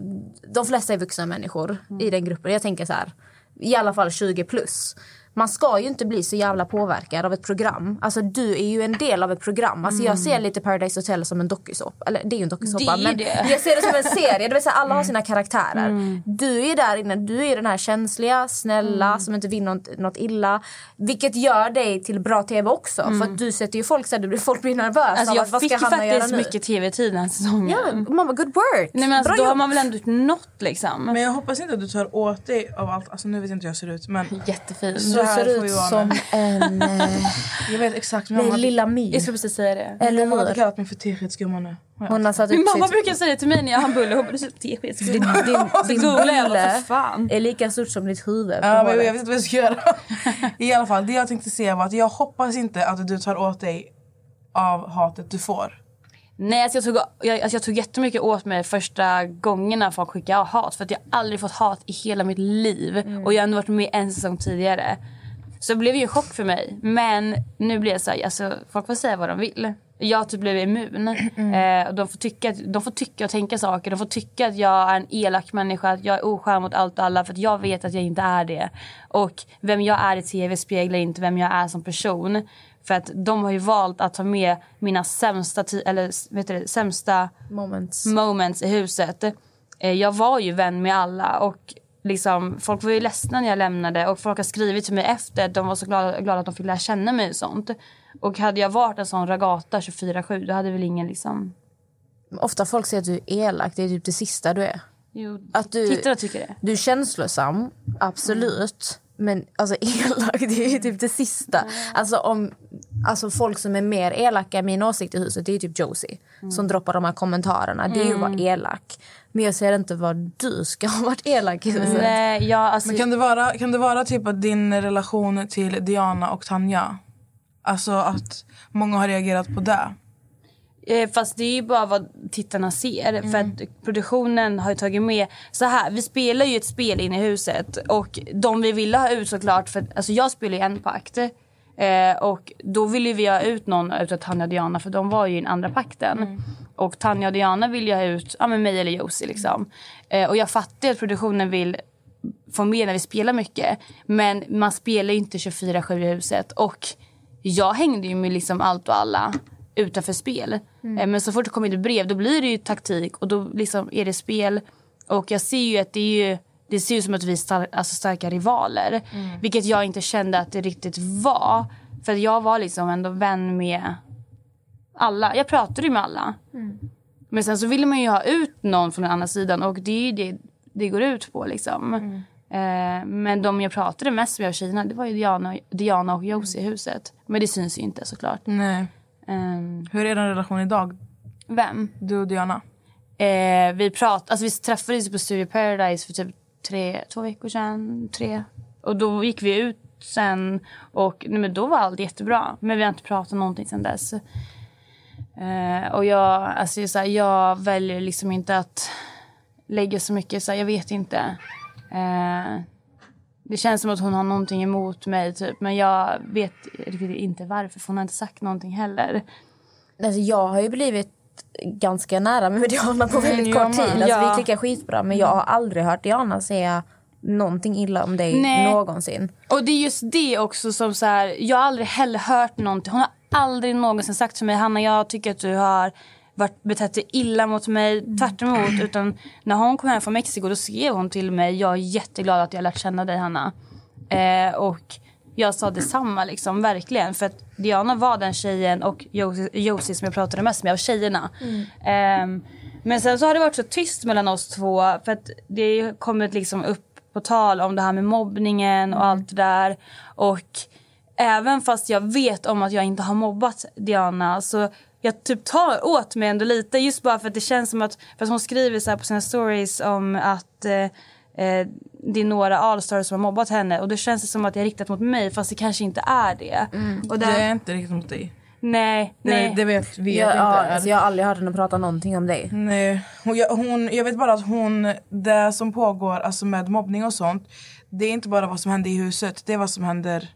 de flesta är vuxna människor i den gruppen. Jag tänker så här, i alla fall 20 plus. Man ska ju inte bli så jävla påverkad av ett program. Alltså du är ju en del av ett program. Alltså jag ser lite Paradise Hotel som en dokusåpa. Eller det är ju en dokusåpa. Mm. Det är Men det. jag ser det som en serie. Det vill säga alla har sina karaktärer. Mm. Du är där inne. Du är den här känsliga, snälla, Mm. som inte vill något, något illa. Vilket gör dig till bra tv också. För att du sätter ju folk så här, folk blir nervösa. Mm. Alltså jag att, vad fick göra faktiskt mycket tv-tid den säsongen. Ja, mamma good work. Nej men alltså, Bra då har jobb. man väl ändå gjort något liksom. Men jag hoppas inte att du tar åt dig av allt. Alltså nu vet inte hur jag ser ut men... Jättefin. Så Du ser ut som en... eh, Jag vet exakt. Min mamma hade, lilla My. Jag skulle precis säga det. Eller mamma hade hur? kallat mig för teskedsgumman nu. Hon har satt Min mamma sitt... brukar säga det till mig när jag har en bulle. Hon bara, du ser ut Din, teskedsgumman. din, din bulle fan. är lika stort som ditt huvud. Ja, men jag vet inte vad jag ska göra. I alla fall, det jag tänkte säga var att jag hoppas inte att du tar åt dig av hatet du får. Nej, alltså jag, tog, jag, alltså jag tog jättemycket åt mig första gångerna folk skickade hat. För att jag har aldrig fått hat i hela mitt liv. Och jag har ändå varit med en säsong tidigare. Så det blev ju en chock för mig. Men nu blir jag så här, alltså, folk får säga vad de vill. Jag typ blev immun. Eh, och de, får tycka, de får tycka och tänka saker. De får tycka att jag är en elak människa. Att jag är oskön mot allt och alla. För att jag vet att jag inte är det. Och vem jag är i tv speglar inte vem jag är som person. För att de har ju valt att ta med mina sämsta, eller, vet du, sämsta Moments. moments i huset. Eh, Jag var ju vän med alla och liksom, folk var ju ledsna när jag lämnade och folk har skrivit till mig efter. De var så glada, glada att de fick lära känna mig och sånt. Och hade jag varit en sån ragata 24-7 då hade väl ingen liksom... Ofta folk säger att du är elak. Det är typ det sista du är. Jo, Att du, tittarna tycker det. du är känslosam, absolut. Men alltså elak, det är ju typ det sista. Alltså om Alltså folk som är mer elaka, min åsikt i huset, det är typ Josie. Som droppar de här kommentarerna. Det är ju att vara elak. Men jag ser inte vad du ska ha varit elak i huset. Nej, jag, alltså, Men kan det vara, kan det vara typ att din relation till Diana och Tanja, alltså att många har reagerat på det? Eh, Fast det är ju bara vad tittarna ser. För att produktionen har ju tagit med... Så här, vi spelar ju ett spel inne i huset. Och de vi ville ha ut såklart... För, alltså jag spelar ju en pakt. Eh, och då ville vi ha ut någon utav Tanja och Diana för de var ju i den andra pakten. Och Tanja och Diana vill ju ha ut ja, men mig eller Josie liksom. Eh, och jag fattar att produktionen vill få med när vi spelar mycket. Men man spelar ju inte 24-7 i huset. Och jag hängde ju med liksom allt och alla utanför spel. Eh, Men så fort det kommer ett brev då blir det ju taktik och då liksom är det spel. Och jag ser ju att det är ju det ser ut som att vi är star- alltså starka rivaler. Vilket jag inte kände att det riktigt var. För jag var liksom ändå vän med alla. Jag pratade ju med alla. Men sen så ville man ju ha ut någon från den andra sidan och det är ju det det går ut på liksom. Eh, men de jag pratade mest med av tjejerna det var ju Diana, Diana och Josie i huset. Men det syns ju inte såklart. Nej. Ehm, Hur är din relation idag? vem? Du och Diana? Eh, vi prat, alltså vi träffades på Studio Paradise för typ tre, två veckor sedan. Tre. Och då gick vi ut sen och nej, men då var allt jättebra. Men vi har inte pratat någonting sen dess. Eh, och jag, alltså, så här, jag väljer liksom inte att lägga så mycket, så här, jag vet inte. Eh, det känns som att hon har någonting emot mig typ. Men jag vet riktigt inte varför för hon har inte sagt någonting heller. Alltså, jag har ju blivit ganska nära med Diana på väldigt Mm, kort tid. Alltså, Ja. Vi klickar skitbra men jag har aldrig hört Diana säga någonting illa om dig Nej. någonsin. Och det är just det också som så här, jag har aldrig heller hört någonting. Hon har aldrig någonsin sagt till mig, Hanna jag tycker att du har varit betett dig illa mot mig. Tvärt emot. Utan när hon kom hem från Mexiko då skrev hon till mig, jag är jätteglad att jag lärt känna dig Hanna. Eh, och jag sa detsamma liksom, verkligen. För att Diana var den tjejen och Josie, som jag pratade mest med av tjejerna. Ehm, men sen så har det varit så tyst mellan oss två för att det har kommit liksom upp på tal om det här med mobbningen och allt det där. Och även fast jag vet om att jag inte har mobbat Diana så jag typ tar åt mig ändå lite just bara för att det känns som att, för att hon skriver så här på sina stories om att eh, eh, det är några allstars som har mobbat henne och då känns det som att det är riktat mot mig fast det kanske inte är det. Och Det där, är inte riktigt mot dig. nej, Det, nej. det vet vi Jag, det ja, inte är. alltså, jag har aldrig hört henne prata någonting om dig. Nej. Hon, jag, hon, jag vet bara att hon, det som pågår alltså med mobbning och sånt, det är inte bara vad som händer i huset, det är vad som händer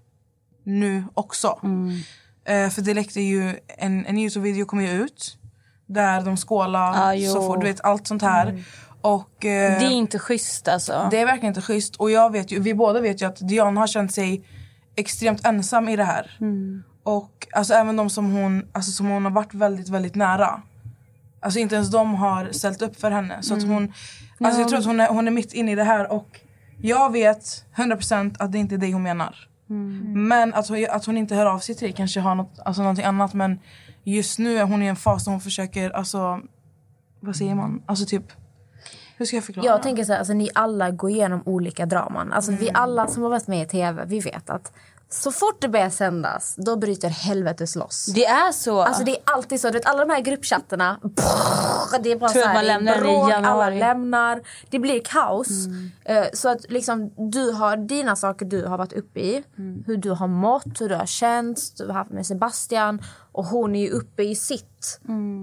nu också. Eh, för det läckte ju, en, en Youtube-video kom ju ut där de skålar, Ah, så får, du vet allt sånt här. Och, eh, Det är inte schysst alltså. det är verkligen inte schysst. Och jag vet ju, vi båda vet ju att Diana har känt sig extremt ensam i det här. Och alltså även de som hon, alltså, som hon har varit väldigt, väldigt nära. Alltså inte ens de har ställt upp för henne. Så att hon, alltså jag tror att hon är, hon är mitt inne i det här och jag vet 100% att det inte är det hon menar. Men att hon, att hon inte hör av sig till dig kanske har något, alltså någonting annat men just nu är hon i en fas där hon försöker, alltså vad säger man? Alltså typ, hur ska jag förklara? Jag tänker så här, alltså, ni alla går igenom olika draman. Alltså, Vi alla som har varit med i tv, vi vet att så fort det börjar sändas, då bryter helvetes loss. Det är så. Alltså det är alltid så. Du vet, alla de här gruppchatterna. Brrr, det är bara Tror så att här, man lämnar den i bråk, alla lämnar. Det blir kaos. Eh, så att liksom, du har dina saker du har varit uppe i. Hur du har mått, hur du har känt. Du har haft med Sebastian. Och hon är ju uppe i sitt.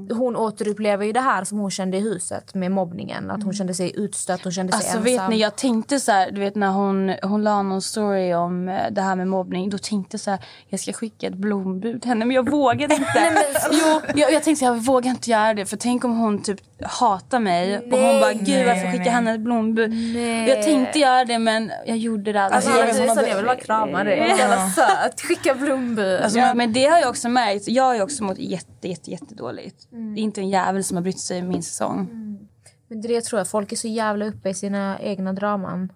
Hon återupplever ju det här som hon kände i huset med mobbningen. Att hon kände sig utstött, hon kände sig Alltså ensam. vet ni, jag tänkte så här, du vet när hon, hon la någon story om eh, det här med mobbning. Då tänkte jag så här, jag ska skicka ett blombud till henne men jag vågade inte. jo, jag, jag tänkte så här, jag vågar inte göra det för tänk om hon typ hatar mig och hon bara gud varför Nej, skickar nej. henne ett blombud. Nej. Jag tänkte göra det men jag gjorde det aldrig. Alltså, jag jag, hon jag, vill bara krama dig. Jävla söt. Skicka blombud. Alltså, Men det har jag också märkt. Jag har ju också mått jätte, jätte, jättedåligt. Det är inte en jävel som har brytt sig i min säsong. Men det är det jag tror. Folk är så jävla uppe i sina egna draman.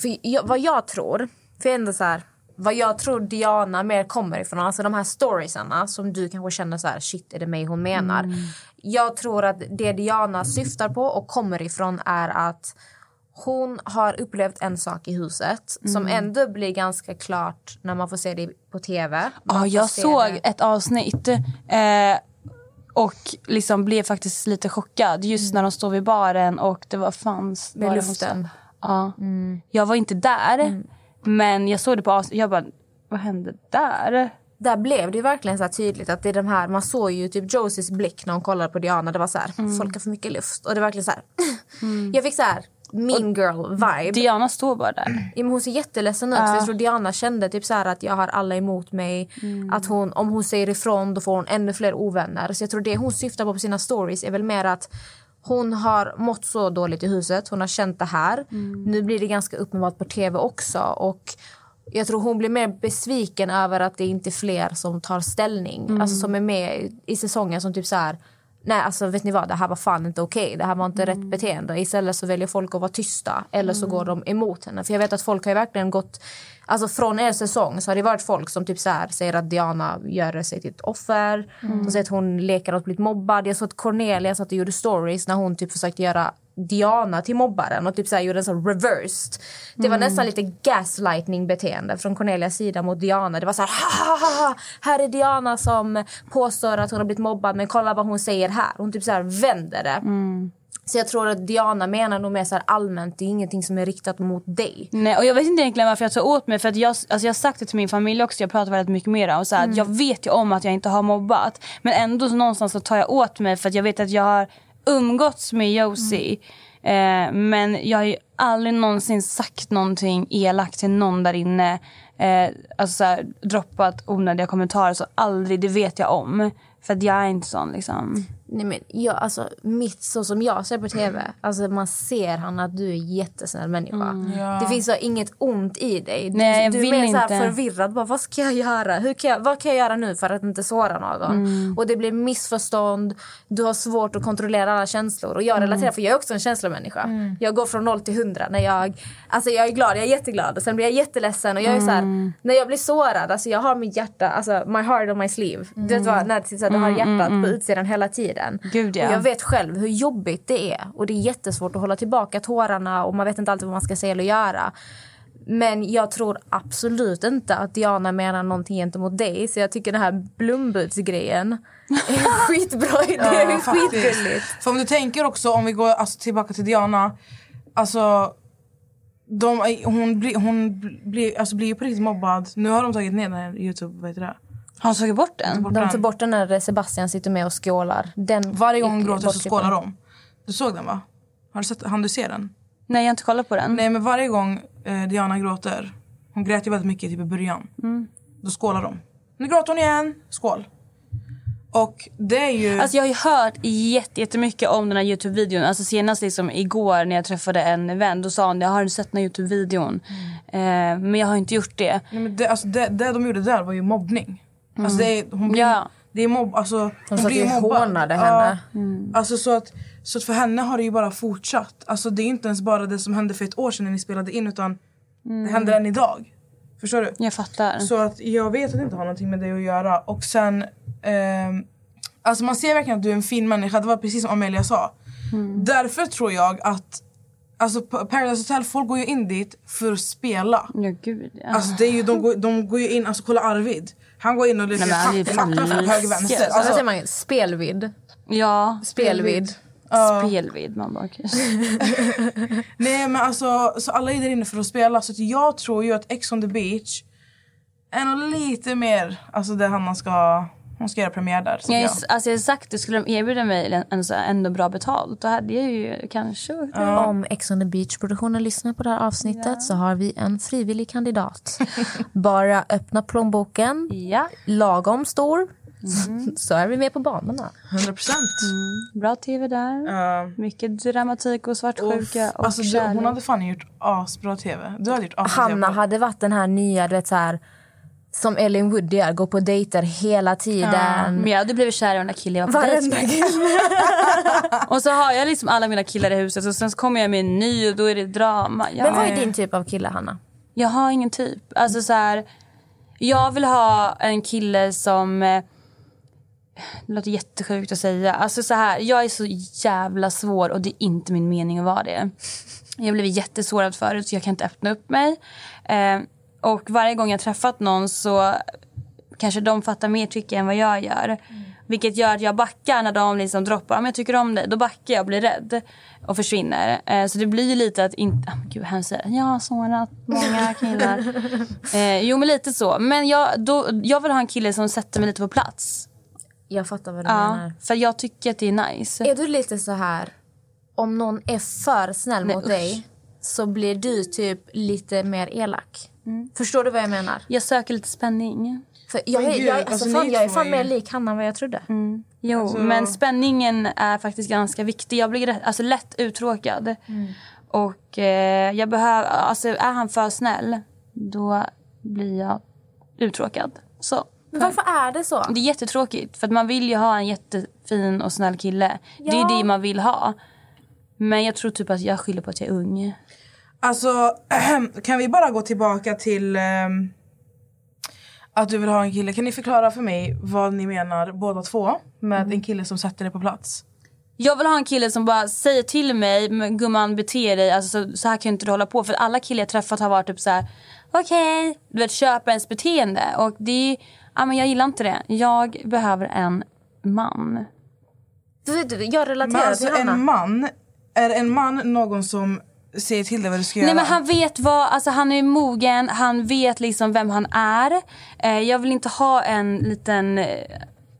För jag, vad jag tror, för ändå så här, vad jag tror Diana mer kommer ifrån, alltså de här storiesarna som du kanske känner så här, shit är det mig hon menar. Jag tror att det Diana syftar på och kommer ifrån är att hon har upplevt en sak i huset som Mm. ändå blir ganska klart när man får se det på tv. Man Ja, jag såg det- ett avsnitt eh, och liksom blev faktiskt lite chockad just när de står vid baren och det var fanns... Med var luften. Ja. Jag var inte där, men jag såg det på avsnitt. Jag bara, vad hände där? Där blev det verkligen så tydligt att det är de här, man såg ju typ Josies blick när hon kollade på Diana. Det var så här, Mm. folk har för mycket luft. Och det var verkligen så här, jag fick så här mean girl vibe. Diana står bara där. Ja, men hon ser jätteledsen ut. Ja. För jag tror Diana kände typ så att jag har alla emot mig. Mm. Att hon, om hon säger ifrån då får hon ännu fler ovänner. Så jag tror det hon syftar på på sina stories är väl mer att hon har mått så dåligt i huset. Hon har känt det här. Mm. Nu blir det ganska uppenbart på tv också. Och jag tror hon blir mer besviken över att det inte är fler som tar ställning. Mm. Alltså som är med i säsongen som typ så här Nej, alltså vet ni vad? Det här var fan inte okej. Det här var inte rätt beteende. Istället så väljer folk att vara tysta. Eller så går de emot henne. För jag vet att folk har verkligen gått... Alltså från en säsong så har det varit folk som typ så här säger att Diana gör sig till ett offer. Mm. De säger att hon leker att bli mobbad. Jag såg att Cornelia satt och gjorde stories när hon typ försökte göra Diana till mobbaren och typ så här gjorde en sån reversed. Det var Mm. nästan lite gaslighting beteende från Cornelias sida mot Diana. Det var så här, "Ha, ha, ha, här är Diana som påstår att hon har blivit mobbad men kolla vad hon säger här. Hon typ så här vänder det. Så jag tror att Diana menar nog mer så allmänt, det är ingenting som är riktat mot dig. Nej, och jag vet inte egentligen varför jag tar åt mig. För att jag, alltså jag har sagt det till min familj också. Jag pratar väldigt mycket med dem. Och så här, Mm. Jag vet ju om att jag inte har mobbat. Men ändå så någonstans så tar jag åt mig. För att jag vet att jag har umgåtts med Josie. Eh, men jag har ju aldrig någonsin sagt någonting elakt till någon där inne. Eh, alltså så här, droppat onödiga kommentarer. Så aldrig, det vet jag om. För att jag är inte sån liksom. Nej, men jag, alltså, mitt, så som jag ser på tv, alltså, man ser han att du är en jättesnäll människa. Ja. Det finns så inget ont i dig. Du, Nej, jag du är mer så förvirrad. Bara, vad ska jag göra? Hur kan jag, vad kan jag göra nu för att inte såra någon? Mm. Och det blir missförstånd. Du har svårt att kontrollera alla känslor. Och jag Mm. relaterar, för jag är också en känslomänniska. Jag går från noll till hundra. När jag, alltså jag är glad, jag är jätteglad. Och sen blir jag jätteledsen. Och jag är så här, Mm. när jag blir sårad, alltså jag har mitt hjärta, alltså my heart on my sleeve. Du vet vad, när så här, du har Mm, hjärtat mm, på mm. utsidan hela tiden. Gud, ja. Och jag vet själv hur jobbigt det är. Och det är jättesvårt att hålla tillbaka tårarna och man vet inte alltid vad man ska säga eller göra. Men jag tror absolut inte att Diana menar någonting gentemot dig. Så jag tycker den här blombudsgrejen är en skitbra idé. det är faktiskt. skitgulligt. För om du tänker också, om vi går alltså, tillbaka till Diana. Alltså, de, hon, blir, hon blir, alltså, blir ju på riktigt mobbad. Nu har de tagit ner den här Youtube, vad heter det? Har de tagit bort den? De tar bort den när Sebastian sitter med och skålar. Den Varje gång hon gråter så skålar de. Du såg den va? Har du sett, hann du se den? Nej, jag har inte kollat på den. Nej men varje gång eh, Diana gråter, hon grät ju väldigt mycket typ i början. Mm. Då skålar de. Nu gråter hon igen, skål. Och det är ju... Alltså jag har ju hört jätte- jättemycket om den här Youtube-videon. Alltså senast liksom igår när jag träffade en vän då sa hon jag har du sett den här Youtube-videon? Mm. Eh, men jag har inte gjort det. Nej, men det, alltså det, det de gjorde där var ju mobbning. Alltså det är, hon blir, Ja. det är mobb, alltså, hon satt blir mobbad. hånade Ja. henne. Alltså så att, så att för henne har det ju bara fortsatt. Alltså det är inte ens bara det som hände för ett år sedan när ni spelade in utan det händer än idag. Förstår du? Jag fattar. Så att jag vet att det inte har någonting med det att göra. Och sen, ehm, alltså man ser verkligen att du är en fin människa. Det var precis som Amelia sa. Därför tror jag att Alltså Paradise Hotel, folk går ju in dit för att spela. Ja, gud ja. Alltså det är ju, de, går, de går ju in, alltså kolla Arvid. Han går in och leker Nej, men han är ju tack- mappar från höger vänster. Alltså, Alltså, säger man? Spelvidd. ja. Spelvidd. Spelvid. Man bara, nej men alltså, så alla är där inne för att spela. Så att jag tror ju att Ex on the beach är nog lite mer, alltså det Hanna ska, hon ska göra premiär där. Jag, alltså jag har sagt det, skulle de erbjuda mig en, en, ändå bra betalt då hade jag ju kanske med. Om Ex on the beach-produktionen lyssnar på det här avsnittet så har vi en frivillig kandidat. Bara öppna plånboken, Ja. lagom stor, så är vi med på banorna. 100 procent. Bra tv där. Ja. Mycket dramatik och svartsjuka och Alltså, du, hon hade fan gjort asbra tv. Du hade gjort asbra Hanna TV. hade varit den här nya, du vet så här som Ellen Woody är, går på dejter hela tiden. Men jag hade blivit kär i den där killen jag var på dejt Varenda kille. Och så har jag liksom alla mina killar i huset och sen kommer jag med en ny och då är det drama. Jag, Men vad är din typ av kille, Hanna? jag har ingen typ. Alltså så här, jag vill ha en kille som... eh, Det låter jättesjukt att säga. Alltså så här, jag är så jävla svår och det är inte min mening att vara det. Jag blivit jättesårad förut så jag kan inte öppna upp mig. Eh, och varje gång jag träffat någon så kanske de fattar mer tycke än vad jag gör. Vilket gör att jag backar när de liksom droppar om jag tycker om dig. Då backar jag och blir rädd och försvinner. Eh, så det blir lite att inte... Oh, gud, han säger jag har sårat många killar. eh, jo, men lite så. Men jag, då, jag vill ha en kille som sätter mig lite på plats. Jag fattar vad du Ja, menar. för jag tycker att det är nice. Är du lite så här, om någon är för snäll Nej, mot usch. dig så blir du typ lite mer elak? Förstår du vad jag menar? Jag söker lite spänning. För jag, Men gud, jag, alltså, alltså, fan, jag är fan mer lik Hanna än vad jag trodde. Jo, Alltså- men spänningen är faktiskt ganska viktig. Jag blir rätt, alltså, lätt uttråkad. Och eh, jag behöver, alltså är han för snäll, då blir jag uttråkad. Så. Men varför är det så? Det är jättetråkigt, för att man vill ju ha en jättefin och snäll kille. Det är Ja. det man vill ha. Men jag tror typ att jag skyller på att jag är ung. Alltså, kan vi bara gå tillbaka till ehm, att du vill ha en kille. Kan ni förklara för mig vad ni menar båda två med Mm. en kille som sätter dig på plats? Jag vill ha en kille som bara säger till mig, "Men gumman bete dig, alltså, så, så här kan inte du hålla på. För alla killar jag träffat har varit typ så här: okej, du vet köpa ens beteende. Och det är, ja men jag gillar inte det. Jag behöver en man. Du vet, du, jag Men relaterar alltså till Hanna. en man, är en man någon som säger till dig vad du ska Nej göra? men han vet vad, alltså han är mogen, han vet liksom vem han är. Eh, jag vill inte ha en liten... eh,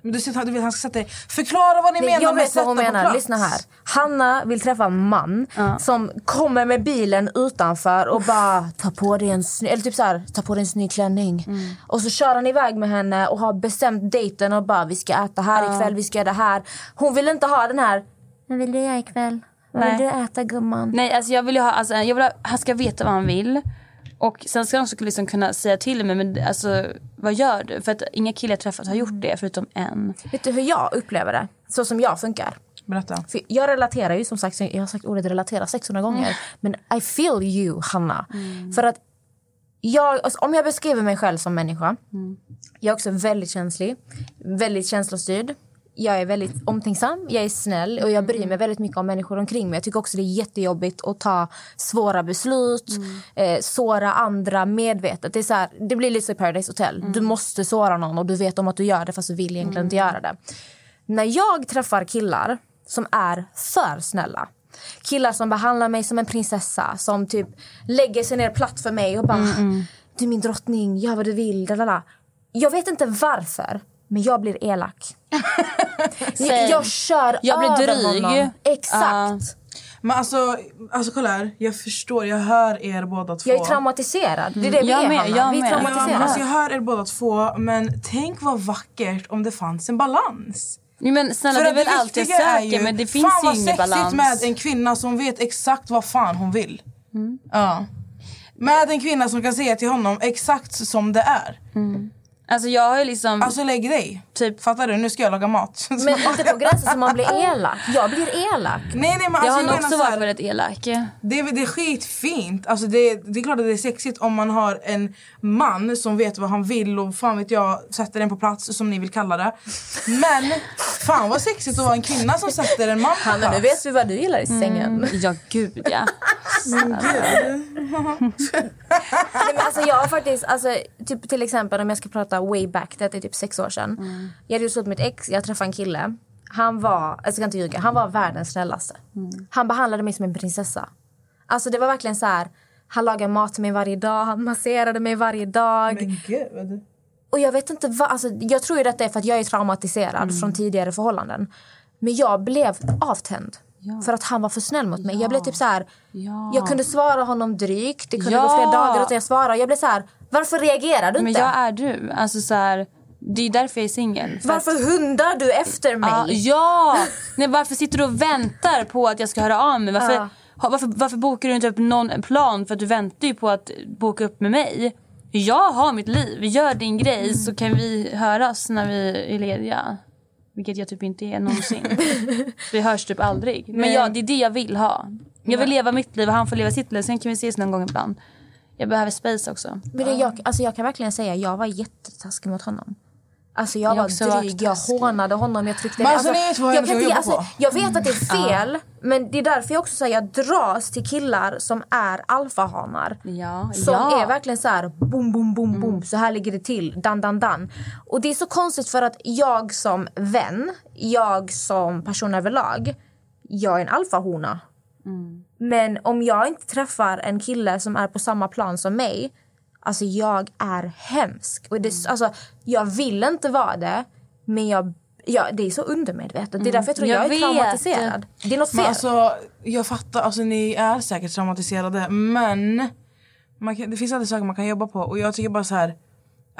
Men du, sitter, du vill han ska sätta. Förklara vad ni Nej, menar jag med vet vad hon sätta på menar. Lyssna här. Hanna vill träffa en man som kommer med bilen utanför och bara ta på dig en snygg, eller typ så här, ta på dig en snygg klänning. Mm. Och så kör han iväg med henne och har bestämt dejten och bara vi ska äta här ikväll, vi ska göra det här. Hon vill inte ha den här, vad vill du göra ikväll? Vad vill du äta gumman? Nej alltså jag vill ju ha, alltså, jag vill ha, han ska veta vad han vill. Och sen ska han också liksom kunna säga till mig, men alltså vad gör du? För att inga killar jag träffat har gjort det förutom en. Vet du hur jag upplever det? Så som jag funkar. Berätta. För jag relaterar ju som sagt, jag har sagt ordet relatera 600 gånger. Men I feel you, Hanna. För att jag, alltså, om jag beskriver mig själv som människa. Jag är också väldigt känslig, väldigt känslostyrd. Jag är väldigt omtänksam, jag är snäll och jag bryr mig väldigt mycket om människor omkring mig. Jag tycker också det är jättejobbigt att ta svåra beslut, eh, såra andra medvetet. Det, är så här, det blir lite som i Paradise Hotel. Du måste såra någon och du vet om att du gör det fast du vill egentligen inte göra det. När jag träffar killar som är för snälla killar som behandlar mig som en prinsessa som typ lägger sig ner platt för mig och bara du är min drottning, gör vad du vill. Lalala. Jag vet inte varför, men jag blir elak. jag, jag kör Jag blir över dryg. honom. Exakt. Men alltså, alltså kolla här. Jag förstår, jag hör er båda två. Jag är traumatiserad. Det är det vi Jag är, med, Hanna. jag Vi är med. Ja, men traumatiserade. alltså, jag hör er båda två, men tänk vad vackert om det fanns en balans. Men snälla För det är väl allt jag söker ju, men det finns fan vad ju ingen sexigt balans. med en kvinna som vet exakt vad fan hon vill. Mm. Ja. Med en kvinna som kan säga till honom exakt som det är. Alltså jag har ju liksom... Alltså lägg dig. Typ. Fattar du? Nu ska jag laga mat. Men inte på gränsen som man blir elak. Jag blir elak. nej nej men jag alltså, har jag nog menar också så här, varit väldigt elak. Det är, det är skitfint. Alltså det, det är klart att det är sexigt om man har en man som vet vad han vill och fan vet jag sätter den på plats som ni vill kalla det. Men fan vad sexigt att vara en kvinna som sätter en man på Hanna, nu plats. vet vi vad du gillar i sängen. Ja gud ja. Nej, men alltså jag har faktiskt, alltså, typ, till exempel om jag ska prata way back, det är typ sex år sedan. Jag hade slut med mitt ex, jag träffade en kille. Han var, jag ska inte ljuga, han var världens snällaste. Han behandlade mig som en prinsessa. Alltså det var verkligen så här, han lagade mat till mig varje dag, han masserade mig varje dag. Men gud. Och jag vet inte vad, alltså, jag tror ju att det är för att jag är traumatiserad från tidigare förhållanden. Men jag blev avtänd. För att han var för snäll mot mig. Jag blev typ så här, Ja. jag kunde svara honom drygt. Det kunde Ja. gå flera dagar utan jag svarade. Jag blev så här, varför reagerar du Men inte? jag är du. Alltså så här, det är därför jag är singel. För att- Varför hundar du efter mig? Ja, ja! Nej, varför sitter du och väntar på att jag ska höra av mig? Varför, Ja. ha, varför, varför bokar du inte upp någon plan? För att du väntar ju på att boka upp med mig. Jag har mitt liv. Gör din grej så kan vi höras när vi är lediga. Vilket jag typ inte är någonsin. vi hörs typ aldrig. Men ja, det är det jag vill ha. Jag vill leva mitt liv och han får leva sitt liv. Sen kan vi ses någon gång ibland. Jag behöver space också. Men det, jag, alltså jag kan verkligen säga jag var jättetaskig mot honom. Alltså jag Jag var dryg, jag hånade honom, jag tryckte Men alltså, har jag, att jobba alltså, jag vet att det är fel, men det är därför jag också säger jag dras till killar som är alfahanar. Ja, Som ja. är verkligen så här boom, boom, boom, boom. Så här ligger det till. Dan, dan, dan. Och det är så konstigt för att jag som vän, jag som person överlag, jag är en alfahona. Men om jag inte träffar en kille som är på samma plan som mig, alltså jag är hemsk. Och det, alltså, jag vill inte vara det, men jag, ja, det är så undermedvetet. Det är därför jag tror jag, Jag är vet. traumatiserad. Det är något fel. Alltså, jag fattar, alltså ni är säkert traumatiserade men man kan, det finns alltid saker man kan jobba på och jag tycker bara så här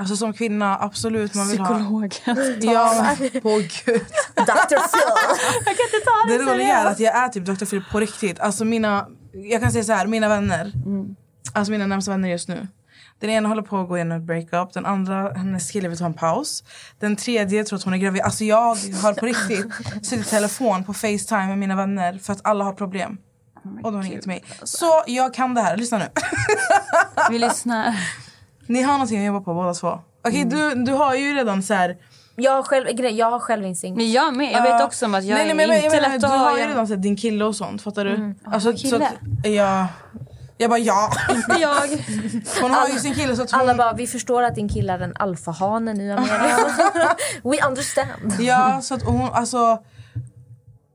Alltså som kvinna, absolut man vill Psykolog. ha... Ja, på gud. Dr. Phil. Jag kan inte ta Det det roliga är att jag är typ Dr. Phil på riktigt. Alltså mina, jag kan säga så här, mina vänner. Alltså mina närmsta vänner just nu. Den ena håller på att gå igenom ett breakup. Den andra, hennes kille vill ta en paus. Den tredje tror att hon är gravid. Alltså jag har på riktigt suttit i telefon på Facetime med mina vänner för att alla har problem. och de har ringt till mig. Så jag kan det här. Lyssna nu. Vi lyssnar. Ni har någonting att jobba på båda två. Okej, du, du har ju redan så här... Jag har, själv, jag har självinstinkt. Men jag med. Jag vet också om att jag nej, nej, är men, jag inte menar, lätt Du har ha. ju redan sett din kille och sånt. Fattar du? Mm. Alltså, Ja, så kille. att, jag, jag bara ja. Inte jag. Hon har ju sin kille så att hon... Alla bara, vi förstår att din kille är en alfahane nu Amelia. We understand. Ja, så att hon, alltså...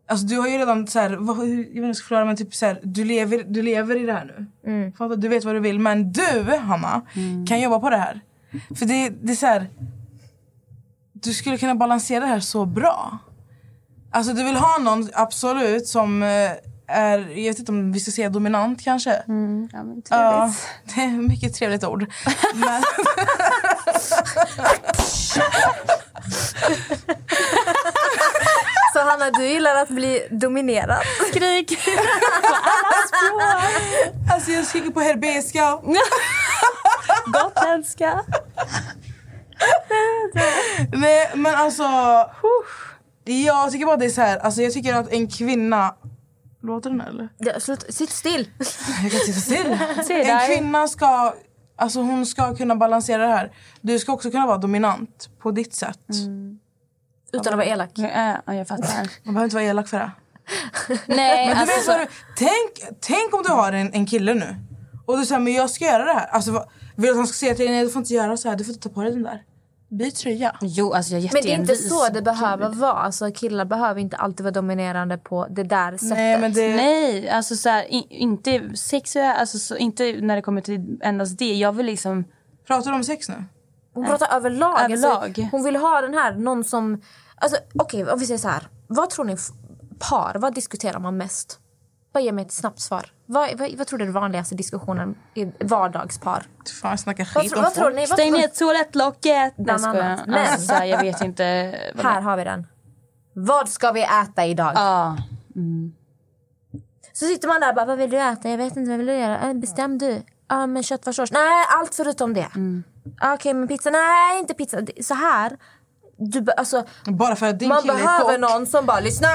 Alltså du har ju redan så här, vad, jag vet inte hur jag ska förklara men typ så här, du lever, du lever i det här nu. Mm. Fattar? Du vet vad du vill. Men du, Hanna, kan jobba på det här. För det, det är så här, du skulle kunna balansera det här så bra. Alltså du vill ha någon, absolut, som eh, är, jag vet inte om vi ska säga dominant kanske. Mm, ja, men trevligt. det är mycket trevligt ord. Men, Så Hanna, du gillar att bli dominerad. Skrik. alltså jag skriker på herbeska. Gotländska. Nej men alltså... Jag tycker bara det är så här, alltså jag tycker att en kvinna... Låter den eller? Ja, slut, sitt still. Jag kan sitta still. En kvinna ska, alltså hon ska kunna balansera det här. Du ska också kunna vara dominant på ditt sätt. Utan att vara elak. Ja, ja, jag fattar. Man behöver inte vara elak för det. Nej, Men du alltså, vet vad du, tänk, tänk om du har en, en kille nu och du säger men jag ska göra det här. Alltså, vill du att han ska säga till dig nej du får inte göra så här, du får inte ta på dig den där. Byt tröja. Jo, alltså jag är Men det är inte så det behöver vara. Alltså, killar behöver inte alltid vara dominerande på det där sättet. Nej men det... Nej, alltså så här, in, inte sexuellt, alltså så, inte när det kommer till endast det. Jag vill liksom... Pratar du om sex nu? Hon pratar överlag. Överlag. Alltså, hon vill ha den här, någon som... Alltså, Okej, om vi säger så här. Vad tror ni par, vad diskuterar man mest? Bara ge mig ett snabbt svar. Vad, vad, vad tror du är den vanligaste diskussionen i vardagspar? Fan jag Vad, skit tro- om vad tror folk. ni? Stäng ner toalettlocket! Nej, Bland skojar. annat. Men- Alltså, jag vet inte. vad här det- har vi den. Vad ska vi äta idag? Ja. Så sitter man där och bara, vad vill du äta? Jag vet inte, vad vill du göra? Äh, bestäm du. Ja, men köttfärssås. Nej, allt förutom det. Ah, Okej, men pizza? Nej, inte pizza. Så här. Du, alltså, Bara för att din man kille är behöver kock. någon som bara, lyssna.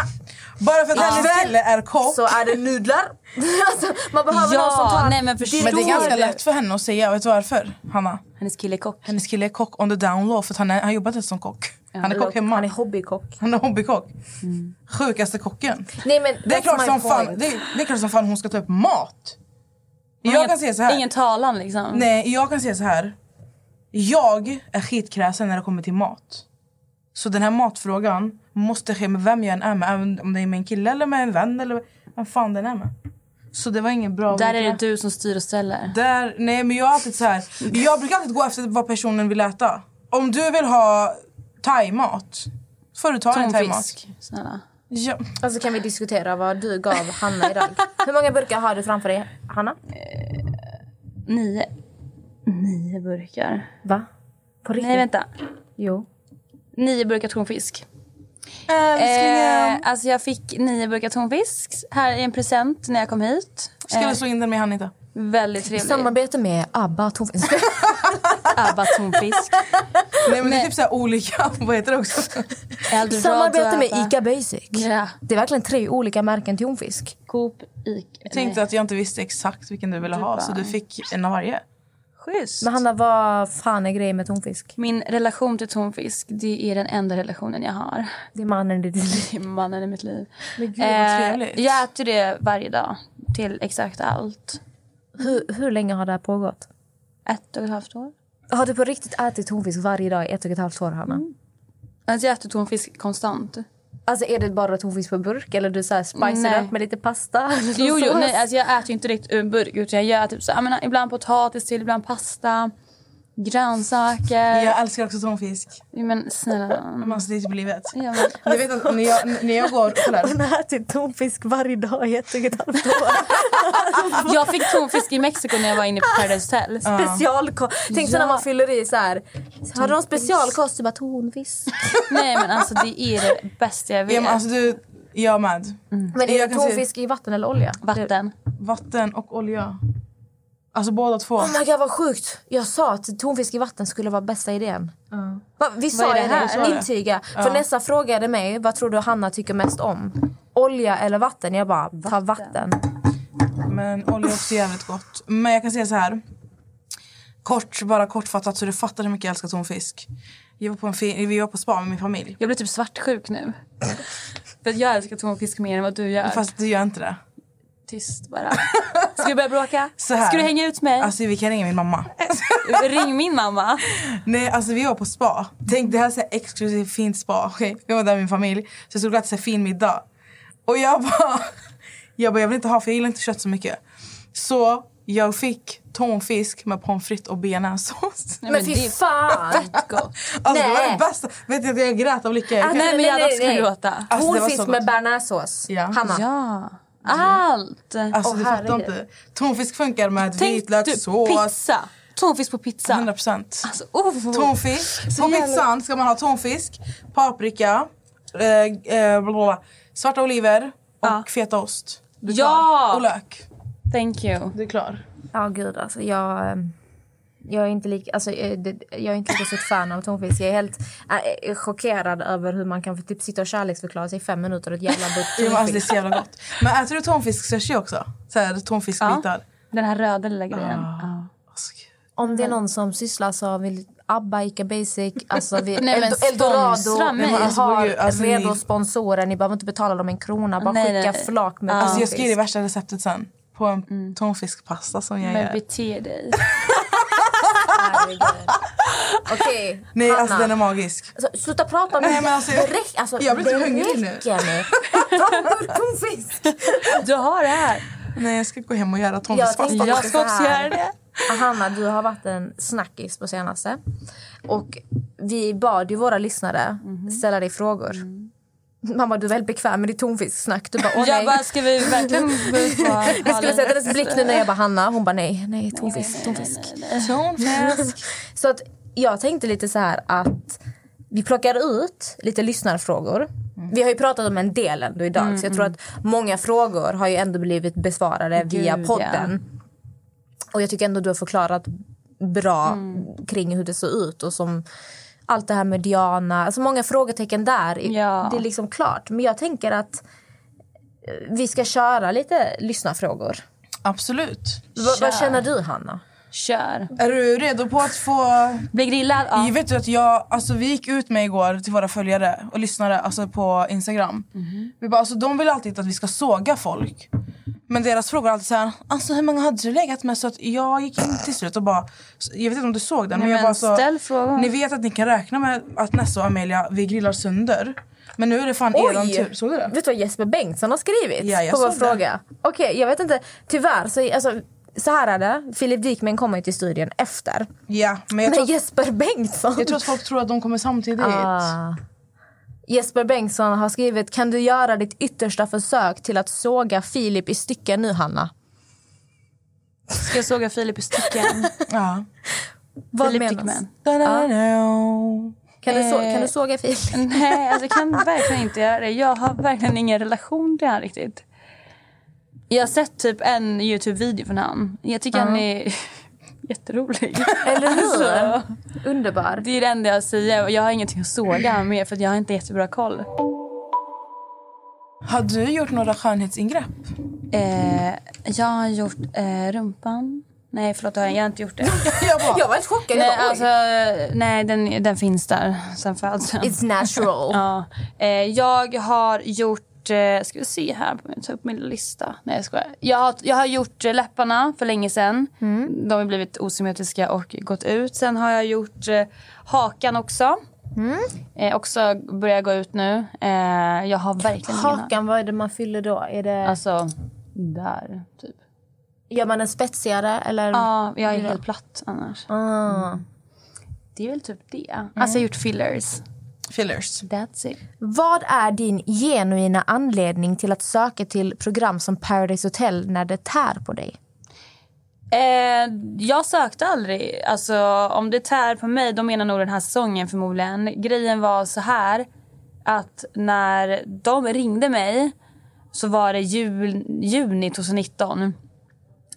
Bara för att hennes Ikväll kille är kock. Så är det nudlar. alltså, man behöver Ja, någon som tar nej, men förstår Men det är ganska lätt för henne att säga. Vet du varför, Hanna? Hennes kille är kock. Hennes kille är kock on the down low för att han, är, han jobbat som kock. Han är kock hemma. Han är hobbykock. Han är hobbykock. Sjukaste kocken. Nej, men Det är, klart som fan, det, är, det är klart som fan hon ska ta upp mat. Jag Ingen- kan säga så här. Ingen talan liksom. Nej, jag kan säga så här. Jag är skitkräsen när det kommer till mat. Så den här matfrågan måste ske med vem jag än är med. Även om det är med en kille eller med en vän eller vem fan den är med. Så det var ingen bra... Där är det du som styr och ställer. Där, nej men jag är alltid så här. Jag brukar alltid gå efter vad personen vill äta. Om du vill ha thaimat, får du ta en thaimat. Tonfisk. Snälla. Ja. Alltså kan vi diskutera vad du gav Hanna idag? Hur många burkar har du framför dig, Hanna? Nio. Nio burkar. Va? På riktigt? Nej, vänta. Jo. Nio burkar tonfisk. Eh, alltså jag fick nio burkar tonfisk här i en present när jag kom hit. Ska Eh, du slå in den med Anita? väldigt trevligt. Samarbete med ABBA tonfisk. Abba tonfisk. Nej men det är typ så här olika, vad heter det också? Eldorado, Samarbete med. ICA Basic. Ja. Det är verkligen tre olika märken tonfisk. Coop, Ica. Jag tänkte att jag inte visste exakt vilken du ville ha så du fick en av varje. Schysst. Men Hanna, vad fan är grejen med tonfisk? Min relation till tonfisk det är den enda relationen jag har. Det är mannen i ditt liv. Det är mannen i mitt liv. Men gud trevligt. jag äter det varje dag till exakt allt. Hur, hur länge har det här pågått? Ett och ett halvt år. Har du på riktigt ätit tonfisk varje dag i ett och ett halvt år, Hanna? Alltså jag äter tonfisk konstant. Alltså är det bara tonfisk på burk eller du så här spicar upp med lite pasta? Jo, jo, nej, alltså jag äter inte direkt ur burk. Utan jag gör typ så, jag menar, ibland potatis till, ibland pasta, grönsaker. Jag älskar också tonfisk. Men snälla. Det är typ livet. Ja, men, Du vet att när jag, när jag går... Kolla. Hon har ätit tonfisk varje dag i ett och ett halvt år. jag fick tonfisk i Mexiko när jag var inne på Paradise Hotel. Specialkost. Tänk så Ja. när man fyller i så här. Har du någon specialkost? Du bara tonfisk. Nej men alltså det är det bästa jag vet. Ja, men alltså, du, jag med. Men är Jag det tonfisk i vatten eller olja? Vatten. Vatten och olja. Alltså båda två. Oh my god vad sjukt. Jag sa att tonfisk i vatten skulle vara bästa idén. Va, vi sa det här? intyga. För nästa frågade mig, vad tror du Hanna tycker mest om? Olja eller vatten? Jag bara, ta vatten. Men olja är också jävligt gott. Men jag kan säga så här. Kort, bara kortfattat så du fattar hur mycket jag älskar tonfisk. Jag var på en fin, vi var på spa med min familj. Jag blir typ svartsjuk nu. För att jag älskar tonfisk mer än vad du gör. Fast du gör inte det. Tyst bara. Ska vi börja bråka? Så här. Ska du hänga ut mig? Alltså vi kan ringa min mamma. Ring min mamma. Nej alltså vi var på spa. Tänk det här är exklusivt fint spa. okej? Vi var där med min familj. Så jag skulle äta här fin middag. Och jag bara, jag bara jag vill inte ha för jag gillar inte kött så mycket. Så jag fick tonfisk med pommes frites och bearnaisesås. Nej, Men fy fan! Alltså det var Nej. det bästa. Vet du att jag grät av lycka? Jag kan- Nej men jag hade också nej, kunnat nej. gråta. Alltså, Tonfisk med bearnaisesås. Ja. Hanna. Ja. Allt. Alltså Åh, du fattar inte. Tonfisk funkar med vitlökssås. pizza. Tonfisk på pizza. 100 procent. Alltså, oh. Tonfisk. Så På jävla- pizzan ska man ha tonfisk, paprika, eh, eh, svarta oliver och Ja. fetaost. Du är Ja! klar. Och lök. Thank you. Du är klar. Ja gud alltså jag... ehm, Jag är inte lika, alltså, eh, jag är inte lika stort fan av tonfisk. Jag är helt äh, chockerad över hur man kan typ sitta och kärleksförklara sig i fem minuter och ett jävla men alltså, det är så jävla gott. Men äter du tonfisk-sushi också? Så här, tonfiskbitar? Den här röda lilla grejen. Ah. Ja. Alltså, gud. Om det är någon som sysslar så vill ABBA, Ica Basic, alltså vi, Nej, men Eld- Eldorado, mig. vi Alltså, har alltså, redo ni- sponsorer. Ni behöver inte betala dem en krona. Bara Nej, skicka nej, flak med Alltså, jag ska ge dig värsta receptet sen. På en tonfiskpasta som jag Men gör. bete dig. Herregud. Okej, Nej, Hanna. alltså den är magisk. Alltså, sluta prata om Nej, men alltså, det. räcker, alltså, jag blir det så hungrig nu. Ta en burk tonfisk. Du har det här. Nej, jag ska gå hem och göra Jag tonfiskpasta. Jag lite ska så också göra det. Hanna, du har varit en snackis på senaste. Och vi bad ju våra lyssnare Mhm. ställa dig frågor. Mm. Mamma, du är väldigt bekväm med ditt tonfisksnack. Du bara, åh Jag nej. bara, ska vi verkligen på Jag skulle säga hennes blick nu när jag bara, Hanna. Hon bara, nej, nej, tonfisk, tonfisk. Tonfisk. Så att jag tänkte lite så här att vi plockar ut lite lyssnarfrågor. Vi har ju pratat om en del ändå idag så jag tror att många frågor har ju ändå blivit besvarade via Gud, podden. Och jag tycker ändå du har förklarat bra kring hur det ser ut och som allt det här med Diana, alltså många frågetecken där. Ja. Det är liksom klart. Men jag tänker att eh, vi ska köra lite lyssnarfrågor. Absolut. V- vad känner du Hanna? Kör. Är du redo på att få... Bli grillad? Ja. Jag vet ju att jag, alltså vi gick ut med igår till våra följare och lyssnare alltså på Instagram. Vi bara, alltså, de vill alltid att vi ska såga folk. Men deras frågor är alltid såhär, alltså hur många hade du legat med? Så att jag gick in till slut och bara, jag vet inte om du såg den men, Nej, jag men bara så, ställ frågan. Ni vet att ni kan räkna med att Nessa och Amelia, vi grillar sönder. Men nu är det fan Oj! eran tur. Såg du det? Vet du vad Jesper Bengtsson har skrivit Ja, jag på vår såg det. fråga? Okej, jag vet inte. Tyvärr, så, alltså, så här är det. Filip Dikmen kommer ju till studion efter. Ja, men jag Men tror, Jesper Bengtsson... jag tror att folk tror att de kommer samtidigt. Ah. Jesper Bengtsson har skrivit Kan du göra ditt yttersta försök till att såga Filip i stycken nu, Hanna? Ska jag såga Filip i stycken? Ja. Vad Filip menas? Kan du, så, Eh. kan du såga Filip? Nej, alltså jag kan verkligen inte göra det. Jag har verkligen ingen relation till han riktigt. Jag har sett typ en Youtube-video från han. Jag tycker han är jätterolig. Eller hur? Alltså, Underbar. det är det enda jag säger. Jag har ingenting att såga med för jag har inte jättebra koll. Har du gjort några skönhetsingrepp? Eh, jag har gjort eh, rumpan. Nej, förlåt, jag har jag inte gjort det. Jag var helt chockad. nej, Jag bara, alltså, nej den, den finns där sen födseln. It's natural. Ja. Eh, jag har gjort, eh, ska vi se här, jag ta upp min lista. Nej jag skojar. Jag har, jag har gjort eh, läpparna för länge sedan. Mm. De har blivit osymmetriska och gått ut. Sen har jag gjort eh, hakan också. Mm. Eh, också börjar gå ut nu. Eh, jag har verkligen ingen Hakan, vad är det man fyller då? Är det, Alltså, där typ. gör man den spetsigare eller? Ja, jag är helt platt annars. Ah. Det är väl typ det. Alltså jag har gjort fillers. Fillers. That's it. Vad är din genuina anledning till att söka till program som Paradise Hotel när det tär på dig? Eh, jag sökte aldrig. Alltså, om det tär på mig, då menar nog den här säsongen förmodligen. Grejen var så här att när de ringde mig så var det jul, juni 2019.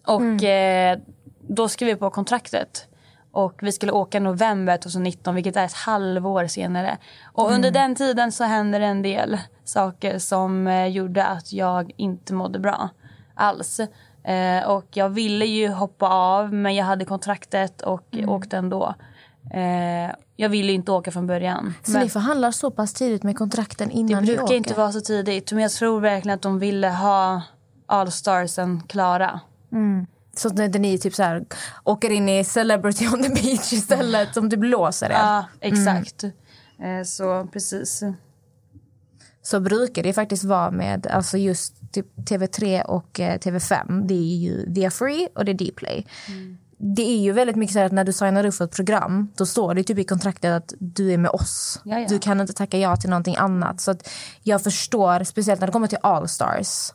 Och eh, då skrev vi på kontraktet. Och vi skulle åka november 2019, vilket är ett halvår senare. Och under den tiden så hände det en del saker som eh, gjorde att jag inte mådde bra alls. Eh, och jag ville ju hoppa av, men jag hade kontraktet och åkte ändå. Eh, jag ville inte åka från början. Så Men- ni förhandlar så pass tidigt med kontrakten det innan ni brukar åker? inte vara så tidigt. Men jag tror verkligen att de ville ha All-starsen klara. Så att när ni typ så här, åker in i Celebrity on the beach istället, som typ blåser er. Ja, exakt. Eh, så precis. Så brukar det faktiskt vara med alltså just typ TV3 och eh, TV5. Det är ju via Free och det är Dplay. Det är ju väldigt mycket så här att när du signar upp för ett program då står det typ i kontraktet att du är med oss. Ja, ja. Du kan inte tacka ja till någonting annat. Så jag förstår, speciellt när det kommer till Allstars,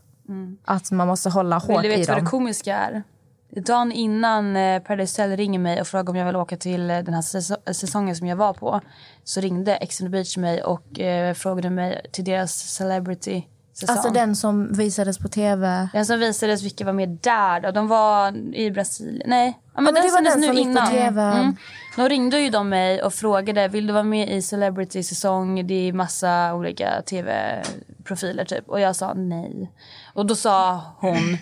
att man måste hålla Vill hårt du i veta vad dem. det komiska är? Dagen innan eh, Paradise Hotel ringer mig och frågar om jag vill åka till eh, den här säso- säsongen som jag var på så ringde Ex on the beach mig och eh, frågade mig till deras celebrity-säsong. Alltså den som visades på TV. Den som visades vilka var med där då. De var i Brasilien. Nej, ja, men det var sändes den som gick på TV. Mm. Då ringde ju de mig och frågade vill du vara med i Celebrity-säsong. Det är massa olika tv-profiler typ. Och jag sa nej. Och då sa hon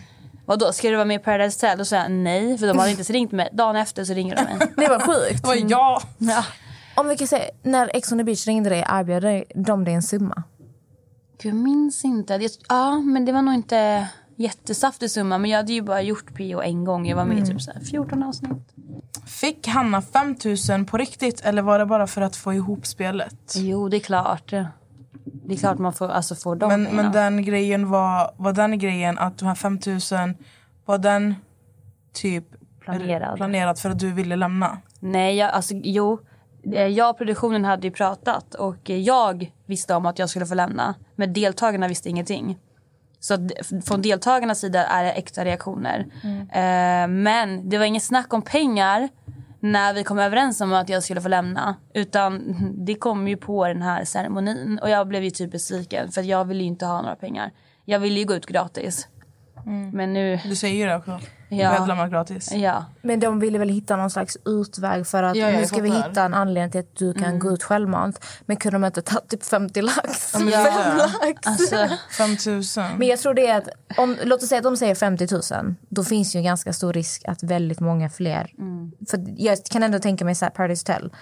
Vadå, ska du vara med i Paradise Hotel? Då sa jag nej, för de hade inte ens ringt mig. Dagen efter så ringer de mig. Det var sjukt. Det var jag. Ja. Om vi kan säga, när Ex on the beach ringde dig, erbjöd de dig en summa? Gud, jag minns inte. Det, ja, men det var nog inte jättesaftig summa. Men jag hade ju bara gjort PO en gång. Jag var med i typ så här 14 avsnitt. Fick Hanna 5 000 på riktigt eller var det bara för att få ihop spelet? Jo, det är klart. Det är klart man får, alltså, får dem Men, pengarna. men den grejen var, var den grejen att de här 5 000 var den typ Planerad. planerad för att du ville lämna? Nej, jag, alltså jo. Eh, Jag och produktionen hade ju pratat och jag visste om att jag skulle få lämna. Men deltagarna visste ingenting. Så att från deltagarnas sida är det äkta reaktioner. Eh, men det var inget snack om pengar när vi kom överens om att jag skulle få lämna. Utan det kom ju på den här ceremonin. Och jag blev ju typ besviken för jag ville ju inte ha några pengar. Jag ville ju gå ut gratis. Men nu, Du säger ju det också. Ja. Lämna gratis. ja. Men de ville väl hitta någon slags utväg för att Ja, ja, nu ska vi hitta en anledning till att du kan gå ut självmant. Men kunde de inte ta typ 50 lax? men Ja. Fem lax. Alltså, 5 000. Men jag tror det är att, om, låt oss säga att de säger 50 000, då finns ju en ganska stor risk att väldigt många fler... För jag kan ändå tänka mig så här, Paradise Hotel.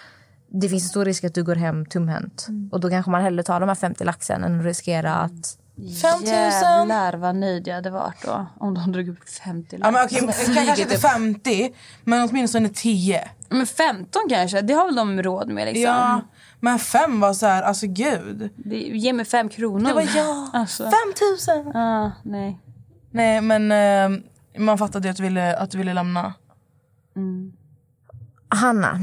Det finns en stor risk att du går hem tomhänt. Och då kanske man hellre tar de här 50 laxen än riskera att... 5 000? Jävlar vad nöjd jag hade varit då. Om de drog upp 50 Ja, men okej, men kanske inte 50, men åtminstone 10. Men 15 kanske, det har väl de råd med liksom. Ja, men 5 var så här, alltså gud. Det, ge mig fem kronor. Det var jag. Alltså. 5 000! Ah, nej. Nej, men eh, man fattade att du ville, att du ville lämna. Hanna.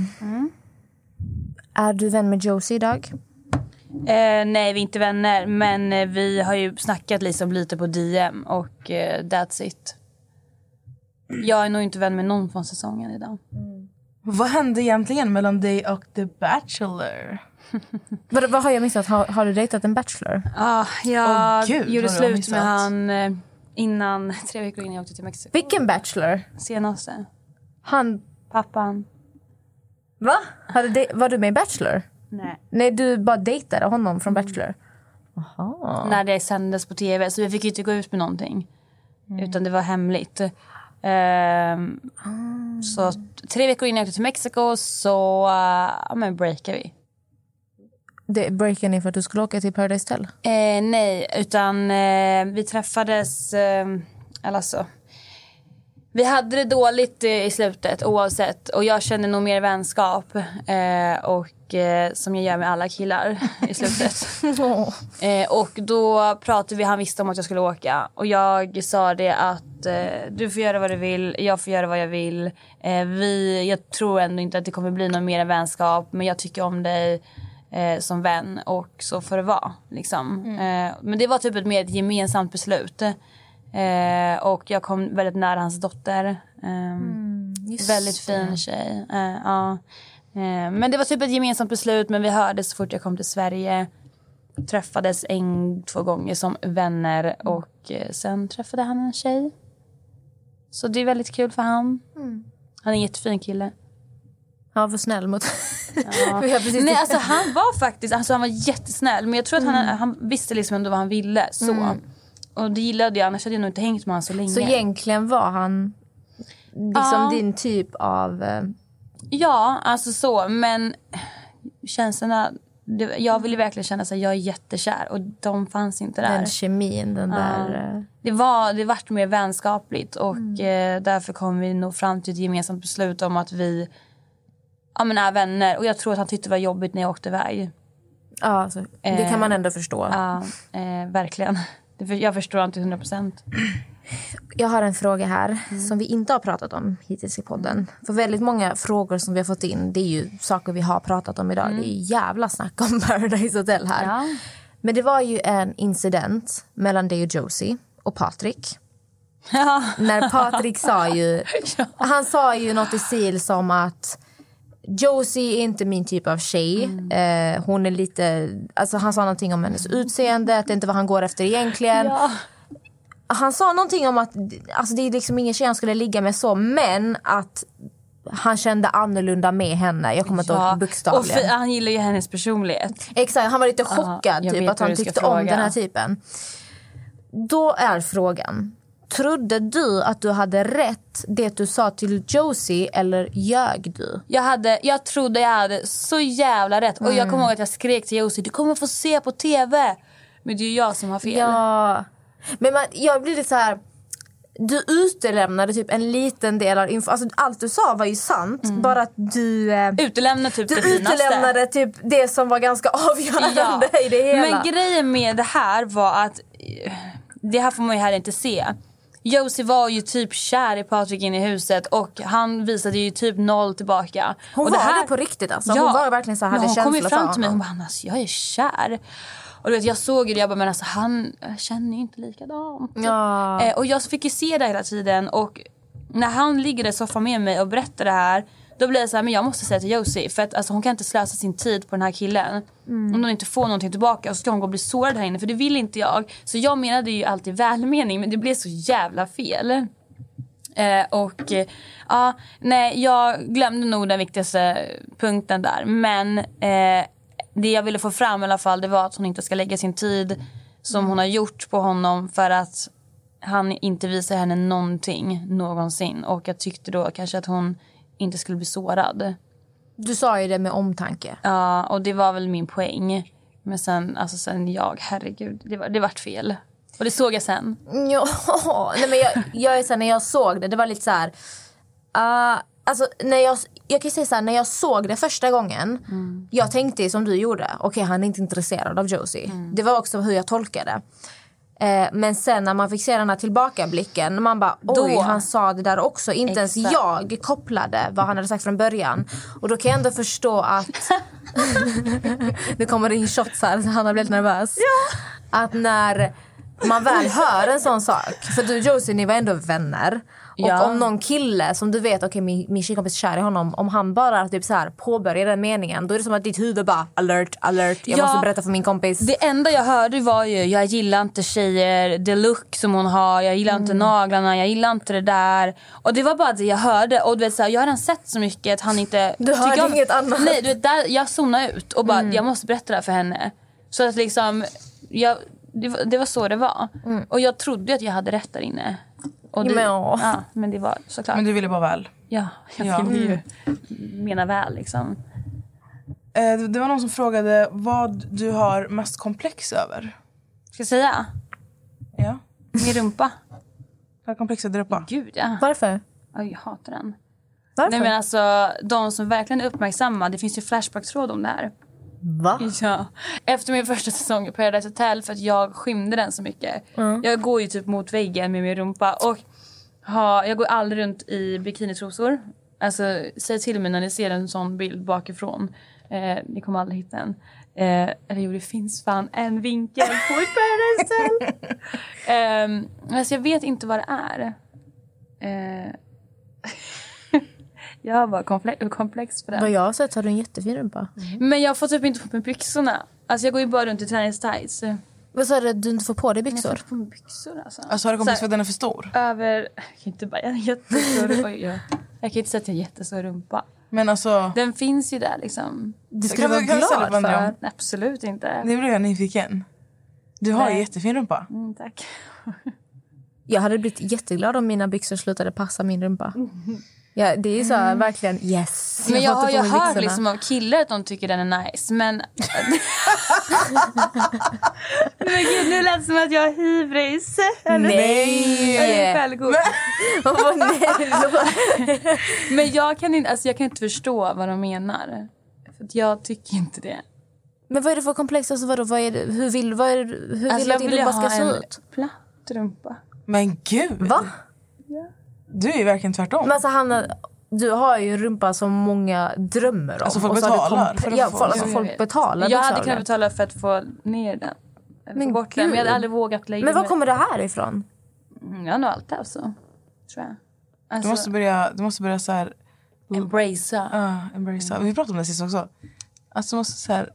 Är du vän med Josie idag? Eh, nej, vi är inte vänner. Men eh, vi har ju snackat liksom lite på DM och eh, that's it. Jag är nog inte vän med någon från säsongen idag. Vad hände egentligen mellan dig och The Bachelor? Vad, vad har jag missat? Har, har du dejtat en bachelor? Ah, jag Åh, gud, gjorde slut med han eh, innan, tre veckor innan jag åkte till Mexiko. Vilken bachelor? Senaste. Han... Pappan. Va? Hade de, var du med i Bachelor? Nej. Nej, du bara dejtade honom från Bachelor. Jaha. När det sändes på tv. Så vi fick ju inte gå ut med någonting. Utan det var hemligt. Ehm, Så tre veckor innan jag åkte till Mexiko så uh, men breakade vi. Det breakade ni för att du skulle åka till Paradise Tell? Eh, nej, utan eh, vi träffades... Eh, alltså, vi hade det dåligt i slutet oavsett. Och jag kände nog mer vänskap. Eh, och eh, Som jag gör med alla killar i slutet. eh, och då pratade vi, han visste om att jag skulle åka. Och jag sa det att eh, du får göra vad du vill, jag får göra vad jag vill. Eh, vi, jag tror ändå inte att det kommer bli någon mer vänskap. Men jag tycker om dig eh, som vän och så får det vara. Liksom. Eh, men det var typ ett mer ett gemensamt beslut. Eh, och jag kom väldigt nära hans dotter. Ehm, väldigt fin tjej. Eh, ja. eh, men det var typ ett gemensamt beslut men vi hördes så fort jag kom till Sverige. Träffades en, två gånger som vänner och eh, sen träffade han en tjej. Så det är väldigt kul för han. Han är en jättefin kille. Han var för snäll mot... Ja. Nej, alltså han var faktiskt alltså, han var jättesnäll. Men jag tror att han, han visste liksom ändå vad han ville. Så. Mm. Och det gillade jag, annars hade jag nog inte hängt med honom så länge. Så egentligen var han liksom Ja. din typ av... eh, Ja, alltså så. Men känslorna... Det, jag ville verkligen känna att jag är jättekär och de fanns inte där. Den kemin, den Ja. där... eh, Det var det vart mer vänskapligt och Mm. eh, därför kom vi nog fram till ett gemensamt beslut om att vi ja, men är vänner. Och jag tror att han tyckte det var jobbigt när jag åkte iväg. Ja, alltså, det kan man ändå förstå. Ja, eh, verkligen. Jag förstår inte 100 procent. Jag har en fråga här Mm. som vi inte har pratat om hittills i podden. För väldigt många frågor som vi har fått in, det är ju saker vi har pratat om idag. Det är ju jävla snack om Paradise Hotel här. Mm. Ja. Men det var ju en incident mellan dig och Josie och Patrik. När Patrik sa ju... Han sa ju något i stil som att Josie är inte min typ av tjej. Mm. Eh, hon är lite... Alltså han sa någonting om hennes utseende, att det inte vad han går efter egentligen. Ja. Han sa någonting om att alltså det är liksom ingen tjej han skulle ligga med så, men att han kände annorlunda med henne. Jag kommer inte ihåg och han gillar ju hennes personlighet. Exakt, han var lite Ja, chockad jag typ att han tyckte om fråga. den här typen. Då är frågan, trodde du att du hade rätt det du sa till Josie eller ljög du? Jag, hade, jag trodde jag hade så jävla rätt. Och jag Mm. kommer ihåg att jag skrek till Josie, du kommer få se på TV. Men det är ju jag som har fel. Ja, men man, jag blir lite så här... Du utelämnade typ en liten del av info. Alltså, allt du sa var ju sant, bara att du... Eh, Utelämnade typ du det finaste. utelämnade typ det som var ganska avgörande i det hela. Men grejen med det här var att, eh, det här får man ju här inte se. Josie var ju typ kär i Patrik in i huset och han visade ju typ noll tillbaka. Hon och var det på riktigt alltså. Hon var verkligen så här, hade men Hon kom fram för till mig och bara, alltså, jag är kär. Och du vet, jag såg ju det jag bara, men alltså han känner ju inte likadant. Ja. Eh, och jag fick ju se det hela tiden och när han ligger i soffan med mig och berättar det här då blir jag så här, men jag måste säga till Josie för att alltså, hon kan inte slösa sin tid på den här killen. Mm. Om hon inte får någonting tillbaka så ska hon gå och bli sårad här inne för det vill inte jag. Så jag menade ju alltid välmening men det blev så jävla fel. Eh, och eh, ja, nej jag glömde nog den viktigaste punkten där. Men eh, det jag ville få fram i alla fall det var att hon inte ska lägga sin tid som hon har gjort på honom för att han inte visar henne någonting någonsin. Och jag tyckte då kanske att hon inte skulle bli sårad. Du sa ju det med omtanke. Ja, och det var väl min poäng. Men sen, alltså sen jag, herregud, det, var, det vart fel. Och det såg jag sen. Ja, nej men jag, jag är så här, när jag såg det, det var lite så här... Uh, alltså, när jag, jag kan säga så här, när jag såg det första gången, jag tänkte som du gjorde, okej han är inte intresserad av Josie. Det var också hur jag tolkade. Eh, men sen när man fick se den här tillbakablicken, man bara oj Då. han sa det där också. Inte ens Exakt. jag kopplade vad han hade sagt från början. Och då kan jag ändå förstå att... nu kommer det in shots här, så Hanna blir lite nervös. Att när man väl hör en sån sak, för du och Josie ni var ändå vänner. Och Ja. om någon kille som du vet, okej min, min tjejkompis är kär i honom, om han bara typ så här påbörjar den meningen, då är det som att ditt huvud bara alert, alert, jag Ja. måste berätta för min kompis. Det enda jag hörde var ju, jag gillar inte tjejer, the look som hon har, jag gillar Mm. inte naglarna, jag gillar inte det där. Och det var bara det jag hörde. Och du vet, så här, jag har redan sett så mycket att han inte... Du hörde om- inget annat. Mm. Nej, du vet, där, jag zonade ut och bara, jag måste berätta det här för henne. Så att liksom, jag, det, var, det var så det var. Mm. Och jag trodde att jag hade rätt där inne. Och det, Men, ja, men det var såklart. Men du ville bara väl. Ja, jag Ja. ville ju mena väl liksom. Eh, det- var någon som frågade vad du har mest komplex över. Ska jag säga? Ja. Min rumpa. Har komplex där uppe? Gud ja. Varför? Jag hatar den. Varför? Nej men alltså de som verkligen är uppmärksamma, det finns ju Flashback-tråd om det här. Va? Ja. Efter min första säsong i Paradise Hotel för att jag skymde den så mycket. Jag går ju typ mot väggen med min rumpa och ha, jag går aldrig runt i bikinitrosor. Alltså säg till mig när ni ser en sån bild bakifrån. Eh, ni kommer aldrig hitta den. Eh, eller jo, det finns fan en vinkel på ett Paradise Hotel. um, alltså jag vet inte vad det är. Eh, jag har bara komple- komplex för det. Vad jag har sett har du en jättefin rumpa. Men jag får typ inte på mig byxorna. Alltså jag går ju bara runt i träningstights. Jag Vad sa du att du inte får på dig får byxor? inte på mig byxor alltså. Alltså har du komplex för att den är för stor? Över... Jag kan inte bara... Jag, har jättestor, oj, ja. jag kan inte säga att jag har jättestor rumpa. Men alltså, Den finns ju där liksom. Du ska Kan vara glad för. dröm? Absolut inte. nu blir jag nyfiken. Du har Nej. ju jättefin rumpa. Mm, tack. Jag hade blivit jätteglad om mina byxor slutade passa min rumpa. Ja, det är så här, verkligen yes. Men jag får har ju hört liksom av killar att de tycker den är nice. Men... men gud, nu lät det som att jag har hybris. Eller? Jag är Nej! Åh, nej. Men jag kan, inte, alltså jag kan inte förstå vad de menar. För att jag tycker inte det. Men vad är det för komplex? Alltså, vadå, vad är det, hur vill, vad är det, hur vill Alltså du jag att din vill rumpa ska ha se en ut? platt rumpa. Men gud! Va? Du är ju verkligen tvärtom. Men alltså, Hanna, du har ju en rumpa som många drömmer om. Alltså, folk Och så har du betalar för att Ja, få- folk, alltså, Jag folk betalar Jag hade kunnat betala för att få ner den. Men bort den. Men jag hade aldrig vågat lägga Men var kommer det här ifrån? Mm, Jag har nog alltid haft så. Tror jag. Du Alltså, måste börja, du måste börja så här, embracea. uh, embracea. Vi pratade om det sist också. Alltså du måste så här,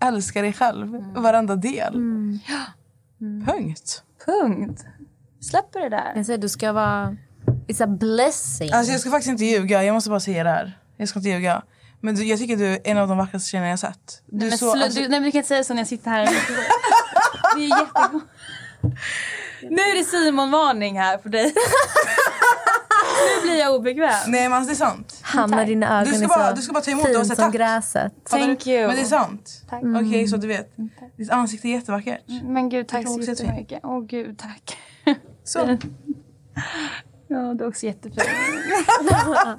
älska dig själv. Varenda del. Punkt. Punkt. Släpper det där. Jag säger, du ska vara... It's a blessing. Alltså jag ska faktiskt inte ljuga. Jag måste bara säga det här. Jag ska inte ljuga. Men du, jag tycker du är en av de vackraste tjejerna jag har sett. Du är men så, slu- alltså, du, nej men du kan inte säga så när jag sitter här. det är jättegott. Nu är det Simon-varning här för dig. nu blir jag obekväm. Nej men alltså, det är sant. Hanna, dina ögon Du ska är bara- så du ska bara ta emot det och säga som tack. gräset. Thank you. Men det är sant. Tack. Okej så du vet. Ditt ansikte är jättevackert. Men gud, tack så jättemycket. Åh gud, tack. Så. Ja, du är också jättefin.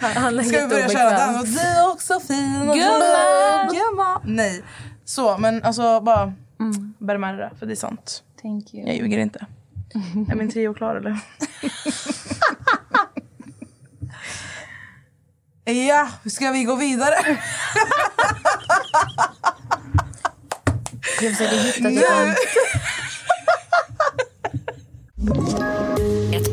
Han Ska vi börja köra den? Och du är också fin. du- Gumman! Nej. Så men alltså bara bär med det för det är sant. Thank you. Jag ljuger inte. Är min trio klar eller? ja, ska vi gå vidare? Jag försöker hitta en... Ett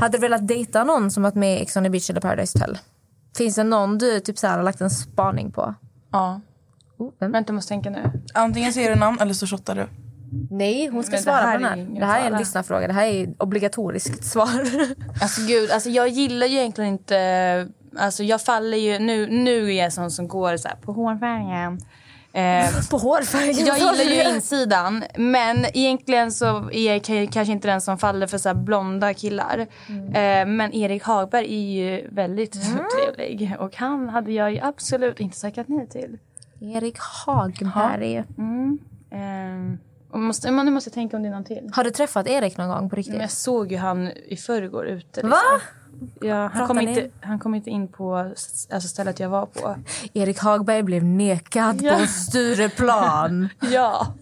Hade du velat dejta någon som varit med i Ex on the beach eller Paradise Hotel? Finns det någon du typ så här, har lagt en spaning på? Ja. Oh, vem? Vänta, jag måste tänka nu. Antingen säger du namn eller så shottar du. Nej, hon ska Men svara här på den är här. Det här är en lyssnarfråga. Det här är obligatoriskt svar. Alltså gud, alltså jag gillar ju egentligen inte... Alltså jag faller ju... Nu, nu är jag sån som går så här på hårfärgen. Eh, på hårfärgen. jag gillar ju insidan, men egentligen så är jag kanske inte den som faller för så här blonda killar. Eh, men Erik Hagberg är ju väldigt trevlig och han hade jag ju absolut inte tackat nej till. Erik Hagberg. Eh, och måste, men nu måste jag tänka om det är någon till. Har du träffat Erik någon gång på riktigt? Men jag såg ju han i förrgår ute. Va? Ja, han, kom inte, han kom inte in på alltså stället jag var på. Erik Hagberg blev nekad Ja. på Stureplan. Ja,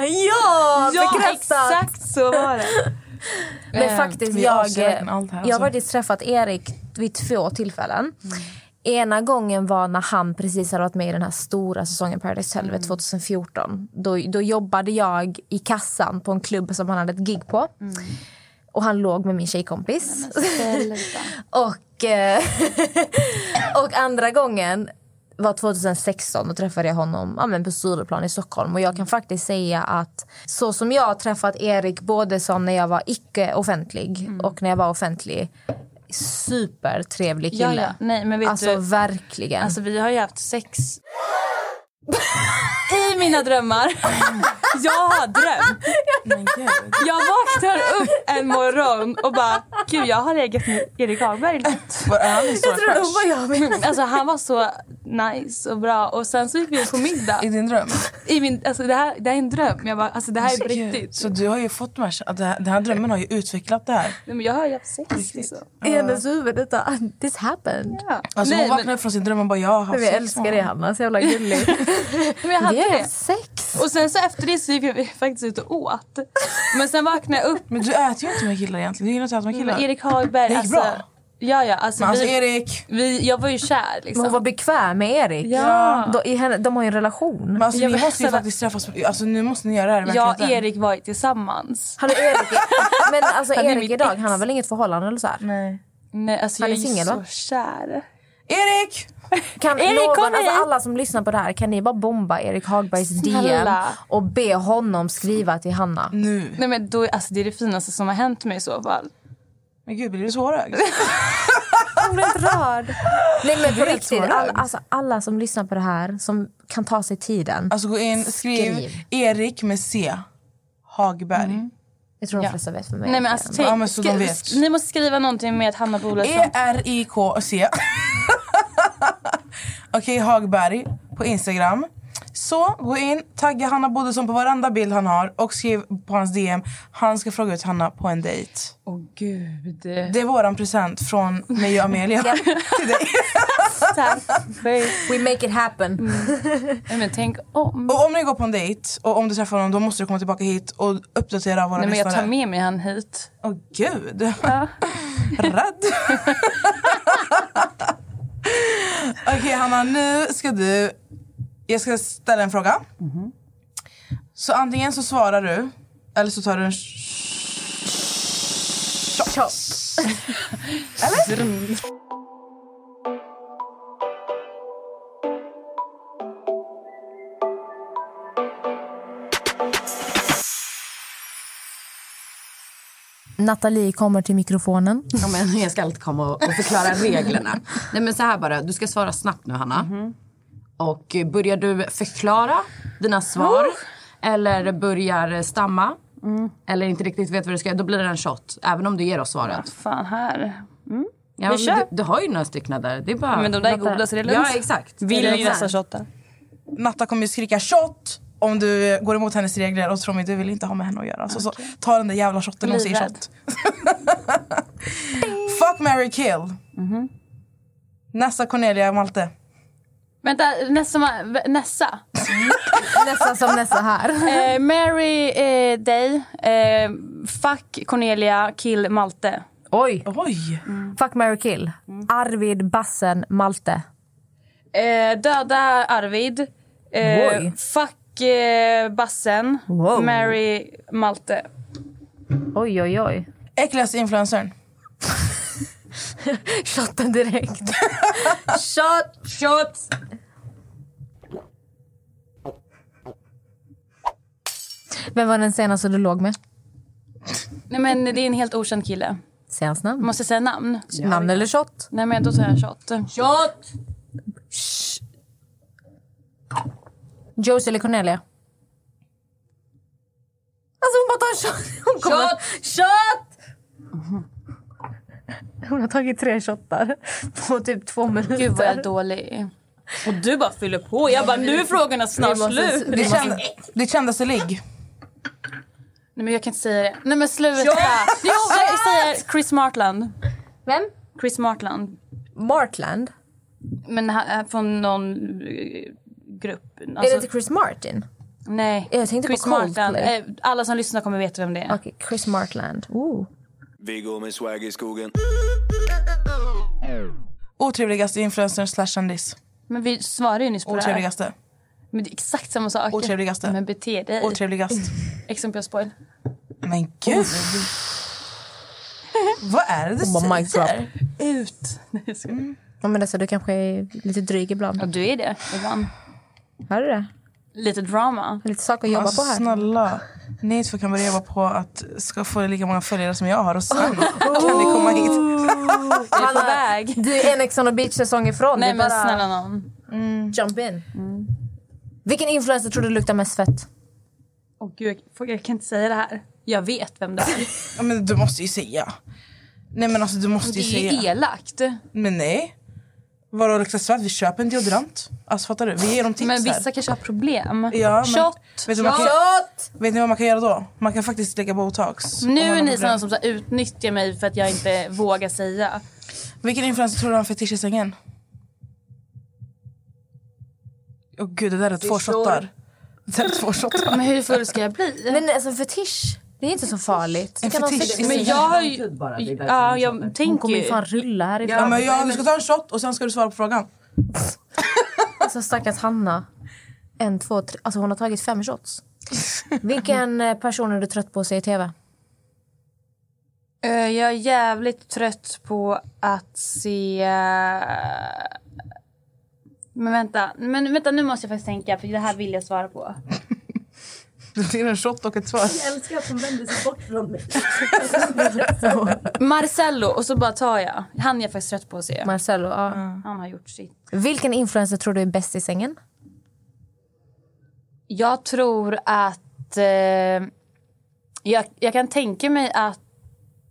ja, ja bekräftat! exakt så var det. Men Eh, faktiskt, jag, jag har faktiskt träffat Erik vid två tillfällen. Ena gången var när han precis hade varit med i den här stora säsongen Paradise Hotel 2014. Då, då jobbade jag i kassan på en klubb som han hade ett gig på. Och han låg med min tjejkompis. och, eh, och andra gången var 2016 och träffade jag honom ja, men på Stureplan i Stockholm. Och jag kan faktiskt säga att så som jag har träffat Erik både som när jag var icke-offentlig Mm. och när jag var offentlig. Supertrevlig kille. Ja, ja. Nej, men vet alltså du, verkligen. Alltså vi har ju haft sex i mina drömmar. Jag har drömt. Jag vaknar upp en morgon och bara, gud jag har legat med Erik Hagberg. Var är han stor jag tror de var jag med. Alltså han var så nice och bra och sen så gick vi på middag. I din dröm? I min, alltså det här, det här är en dröm. Jag bara, alltså det här är på riktigt. Så du har ju fått de här, att det här, den här drömmen har ju utvecklat det här. Nej, men jag har ju haft sex liksom. I hennes huvud. Detta, this happened. Ja. Alltså Nej, hon vaknade upp från sin dröm och bara jag har haft Men vi sex älskar med det. Hanna, så jävla gullig. men jag hade Vi har haft sex. Och sen så efter det så gick vi faktiskt ut och åt. Men sen vaknade jag upp. Men du äter ju inte med killar egentligen. Du gillar inte att äta med killar. Men Erik Hagberg, Det gick alltså, bra. Ja, ja. Alltså, Men alltså vi, Erik. vi, jag var ju kär liksom. Men hon var bekväm med Erik. Ja. Då, i henne, de har ju en relation. Men alltså, Jag ni vet måste ju faktiskt träffas. Alltså nu måste ni göra det här jag och. Erik var ju tillsammans. Han är Erik, men alltså Han är Erik idag, ex. han har väl inget förhållande eller så här? Nej. Nej, alltså Han jag är är, singel, så va? kär. Erik! Kan Erik, någon, alltså alla som lyssnar på det här, kan ni bara bomba Erik Hagbergs DM och be honom skriva till Hanna? Nu. Nej, men då, alltså, det är det finaste som har hänt mig i så fall. Men gud, blir du tårögd? Jag blir rörd. Nej men på riktigt, sårad. all, alltså, alla som lyssnar på det här, som kan ta sig tiden. Alltså gå in, skriv, Skriv. Erik med C. Hagberg. Jag tror de Ja. flesta vet för mig. Nej, men alltså, Ja, men så de vet. Ni måste skriva någonting med att Hanna Bolesson. E-R-I-K-C. Okej, Hagberg på Instagram. Så gå in, tagga Hanna Bodilsson på varenda bild han har och skriv på hans DM. Han ska fråga ut Hanna på en dejt. Åh gud. Det är våran present från mig och Amelia till dig. We make it happen. Nej, men tänk om. Och om ni går på en dejt och om du träffar honom då måste du komma tillbaka hit och uppdatera våra Nej, men jag tar med mig han hit. Åh gud. Rädd. Okej Hanna, nu ska du... Jag ska ställa en fråga. Så antingen så svarar du eller så tar du en shot. Eller? Nathalie kommer till mikrofonen. Ja, men jag ska alltid komma och och förklara reglerna. Nej, men så här bara, du ska svara snabbt nu, Hanna. Och eh, börjar du förklara dina svar eller börjar stamma eller inte riktigt vet vad du ska göra, då blir det en shot. Även om du ger oss svaret. Fan här. Mm. Ja, Vi kör. du, du har ju några stycken där. Det är bara... Men de där är goda så det är lugnt. Ja, exakt. Vill här. nästa shotta? Natta kommer ju skrika shot om du går emot hennes regler och tro mig, du vill inte ha med henne att göra. Så, så ta den där jävla shotten hon säger shot. Fuck, marry, kill. Nessa, Cornelia, Malte. Vänta, Nessa. Nessa. Nästan som Nessa här. Eh, Mary eh, dig. Eh, fuck Cornelia. Kill Malte. Oj! Oj! Fuck, marry, kill. Arvid, Bassen, Malte. Eh, döda Arvid. Eh, Oj. fuck eh, Bassen. Wow. Mary Malte. Oj, oj, oj. Äckligaste influencern. Shotten direkt. Shot! Shot! Vem var den senaste du låg med? Nej men det är en helt okänd kille. Säg hans namn. Måste jag säga namn? Namn eller shot? Nej men då tar jag shot. Shot! Josie eller Cornelia? Alltså hon bara tar en shot. Hon kommer... Shot! Hon har tagit tre shottar på typ två minuter. Gud vad jag är dålig. Och du bara fyller på. Jag bara nu är frågorna snart Vi måste- slut. Ditt, känd, ditt kändaste ligg. Nej men jag kan inte säga det. Nej men sluta. Jo jag säger Chris Martland. Vem? Chris Martland. Martland? Men han är från någon eh, grupp. är det Alltså, inte Chris Martin? nej. Jag tänkte på Chris Martland. Coldplay. Eh, Alla som lyssnar kommer veta vem det är. Okej, Chris Martland. Ooh. Vi går med swag i skogen. Otrevligaste influencern slash kändis. Men vi svarade ju nyss på det här. Otrevligaste. Men det är exakt samma sak. Otrevligaste. Men bete dig. Otrevligast. Exempel spoil. Men gud. Vad är det du drop. säger? Ut! Nej, jag skojar. Ja, men alltså, du kanske är lite dryg ibland. Och du är det ibland. Har du det? Lite drama. Lite saker att jobba Alltså, på här. Snälla. Ni två kan börja jobba på att ska få lika många följare som jag har och sen kan ni komma hit. Jag är väg. Du är en Ex on the beach-säsong ifrån. Nej Det men bara snälla någon. Jump in. Vilken influencer tror du luktar mest fett? Åh gud, jag, jag kan inte säga det här. Jag vet vem det är. Ja, men du måste ju säga. Nej men alltså du måste Det ju är ju säga. elakt. Men nej. Vadå svett? Vi köper en deodorant. Alltså fattar du? Vi ger dem tips Men här. vissa kanske har problem. Ja, men- Shot! Vet du, vad man kan, vet ni vad man kan göra då? Man kan faktiskt lägga botox. Nu är ni sådana som så här utnyttjar mig för att jag inte vågar säga. Vilken influencer tror du har fetisch i sängen? Åh gud, det där är två shottar. Det där är två shottar. Men hur full ska jag bli? Men alltså fetisch, det är inte så farligt. En fetisch Men jag har ju... Ja, jag Hon kommer ju fan rulla härifrån. Ja, men jag, du ska ta en shot och sen ska du svara på frågan. Alltså stackars Hanna. En, två, tre. Alltså hon har tagit fem shots. Vilken eh, person är du trött på att se i tv? Eh, Jag är jävligt trött på att se... Men vänta, men vänta nu måste jag faktiskt tänka för det här vill jag svara på. Det blir en shot och ett svar. Jag älskar att hon vänder sig bort från mig. Marcello och så bara tar jag. Han är jag faktiskt trött på att se. Marcello, ja. Han har gjort sitt. Vilken influencer tror du är bäst i sängen? Jag tror att... Eh, jag, jag kan tänka mig att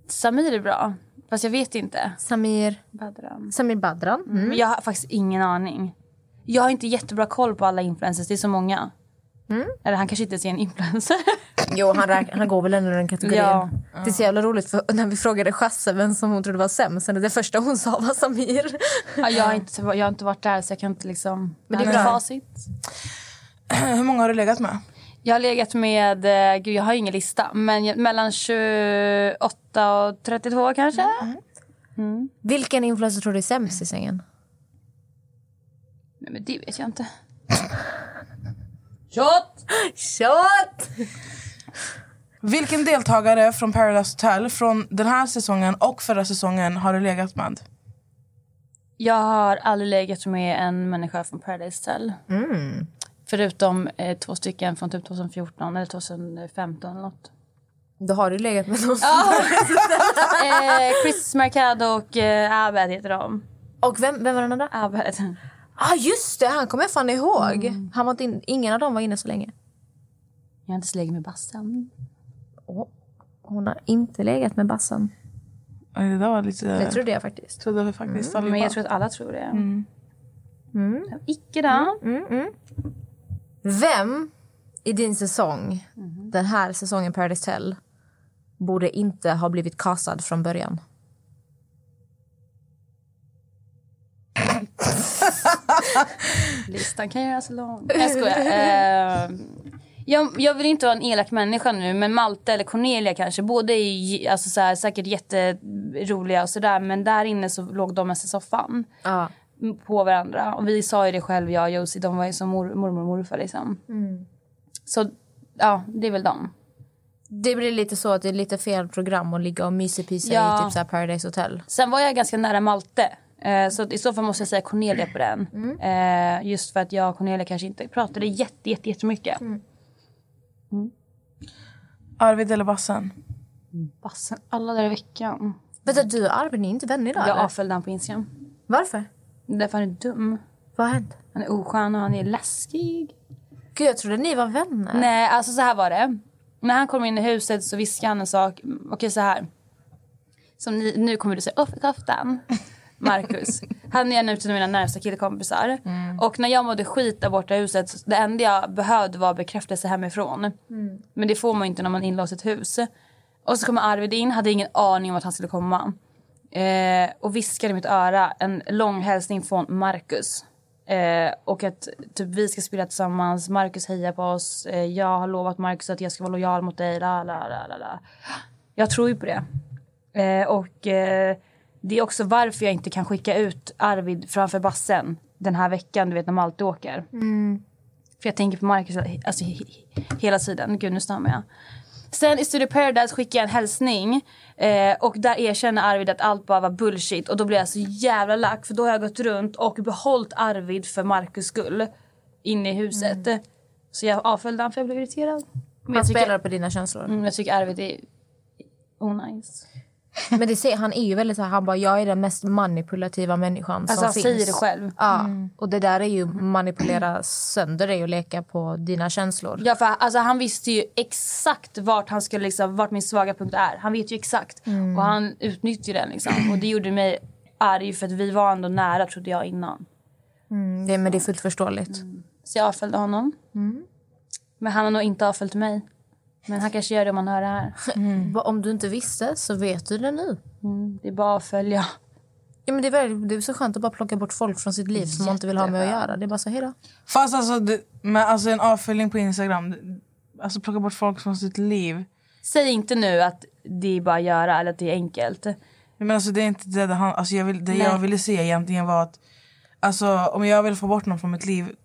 Samir är bra. Fast jag vet inte. Samir, Badran. Samir Badran. Mm. Men jag har faktiskt ingen aning. Jag har inte jättebra koll på alla influencers. Det är så många. Eller han kanske inte ens är en influencer. Jo, han, räk- han går väl ändå i den kategorin. Ja. Det är så jävla roligt för när vi frågade Chasse vem som hon trodde var sämst. Det första hon sa var Samir. ja, jag, har inte, jag har inte varit där så jag kan inte liksom... Men det är bra. facit. Hur många har du legat med? Jag har legat med, eh, gud jag har ingen lista, men jag- mellan 28 och 32 kanske. Vilken influencer tror du är sämst i sängen? Nej men det vet jag inte. Shot! Shot! Vilken deltagare från Paradise Hotel från den här säsongen och förra säsongen har du legat med? Jag har aldrig legat med en människa från Paradise Hotel. Mm. Förutom eh, två stycken från typ 2014 eller 2015 eller något. Då har du legat med någon eh, Chris Mercado och eh, Abed heter de. Och vem, vem var den andra? Abed. Ah, just det! Han kommer jag fan ihåg. Han var inte in, ingen av dem var inne så länge. Jag har inte legat med Bassen. Åh, hon har inte legat med Bassan. Det där var lite... Det trodde jag faktiskt. trodde vi faktiskt Men allihopa. jag tror att alla tror det. Mm. Icke då. Vem i din säsong, den här säsongen Paradise Hotel borde inte ha blivit castad från början? Listan kan göras lång. Jag skojar. Eh, jag, jag vill inte vara en elak människa nu, men Malte eller Cornelia kanske. Båda är alltså, så här, säkert jätteroliga och sådär, men där inne så låg de mest i soffan Ja. på varandra. Och vi sa ju det själv, jag och Josie, de var ju som mor, mormor och morfar liksom. Så ja, det är väl dem. Det blir lite så att det är lite fel program att ligga och mysepisa Ja. i typ så Paradise Hotel. Sen var jag ganska nära Malte. Eh, så att i så fall måste jag säga Cornelia på den. Eh, just för att jag och Cornelia kanske inte pratade jätte, jätte, jättemycket. Arvid eller Bassen? Bassen, alla där i veckan. Vänta, du och Arvid, ni är inte vänner idag? Jag eller? avföljde han på Instagram. Varför? Därför han är dum. Vad har hänt? Han är oskön och han är läskig. Gud, jag trodde ni var vänner. Nej, alltså så här var det. När han kom in i huset så viskade han en sak. Okej, så här. Som ni, nu kommer du säga, offerkoftan. Marcus. Han är en av mina närmsta killkompisar. Och när jag mådde skit där borta i huset, det enda jag behövde var bekräftelse hemifrån. Men det får man inte när man är inlåst i ett hus. Och så kommer Arvid in, hade ingen aning om att han skulle komma. Eh, och viskade i mitt öra en lång hälsning från Marcus. Eh, och att typ, vi ska spela tillsammans, Marcus hejar på oss. Eh, jag har lovat Marcus att jag ska vara lojal mot dig. La, la, la, la, la. Jag tror ju på det. Eh, och eh, det är också varför jag inte kan skicka ut Arvid framför bassen den här veckan, du vet när Malte åker. För jag tänker på Marcus alltså, he- he- hela tiden. Gud, nu stammar jag. Sen i Studio Paradise skickade jag en hälsning eh, och där erkänner Arvid att allt bara var bullshit och då blev jag så jävla lack för då har jag gått runt och behållit Arvid för Marcus skull inne i huset. Så jag avföljde han för jag blev irriterad. Men jag spelar på dina känslor. Mm, jag tycker Arvid är onajs. Men det ser, han är ju väldigt så här, han bara jag är den mest manipulativa människan Alltså, som han finns. säger det själv. Ja, Mm. och det där är ju manipulera sönder dig och leka på dina känslor. Ja, för alltså, han visste ju exakt vart, han skulle, liksom, vart min svaga punkt är. Han vet ju exakt. Mm. Och han utnyttjar den. Liksom. Och det gjorde mig arg för att vi var ändå nära trodde jag innan. Mm, det, men det är fullt förståeligt. Så jag avföljde honom. Mm. Men han har nog inte avföljt mig. Men han kanske gör det om han hör det här. Vad- Om du inte visste så vet du det nu. Mm, det är bara att följa. Ja, men det, är väl, det är så skönt att bara plocka bort folk från sitt liv som man inte vill ha med att göra. Det är bara så, hejdå. Fast alltså, det, men alltså en avföljning på Instagram, alltså plocka bort folk från sitt liv. Säg inte nu att det är bara att göra eller att det är enkelt. Men alltså det är inte det det han, alltså jag vill, Det Nej. jag ville se egentligen var att Alltså om jag vill få bort någon från mitt liv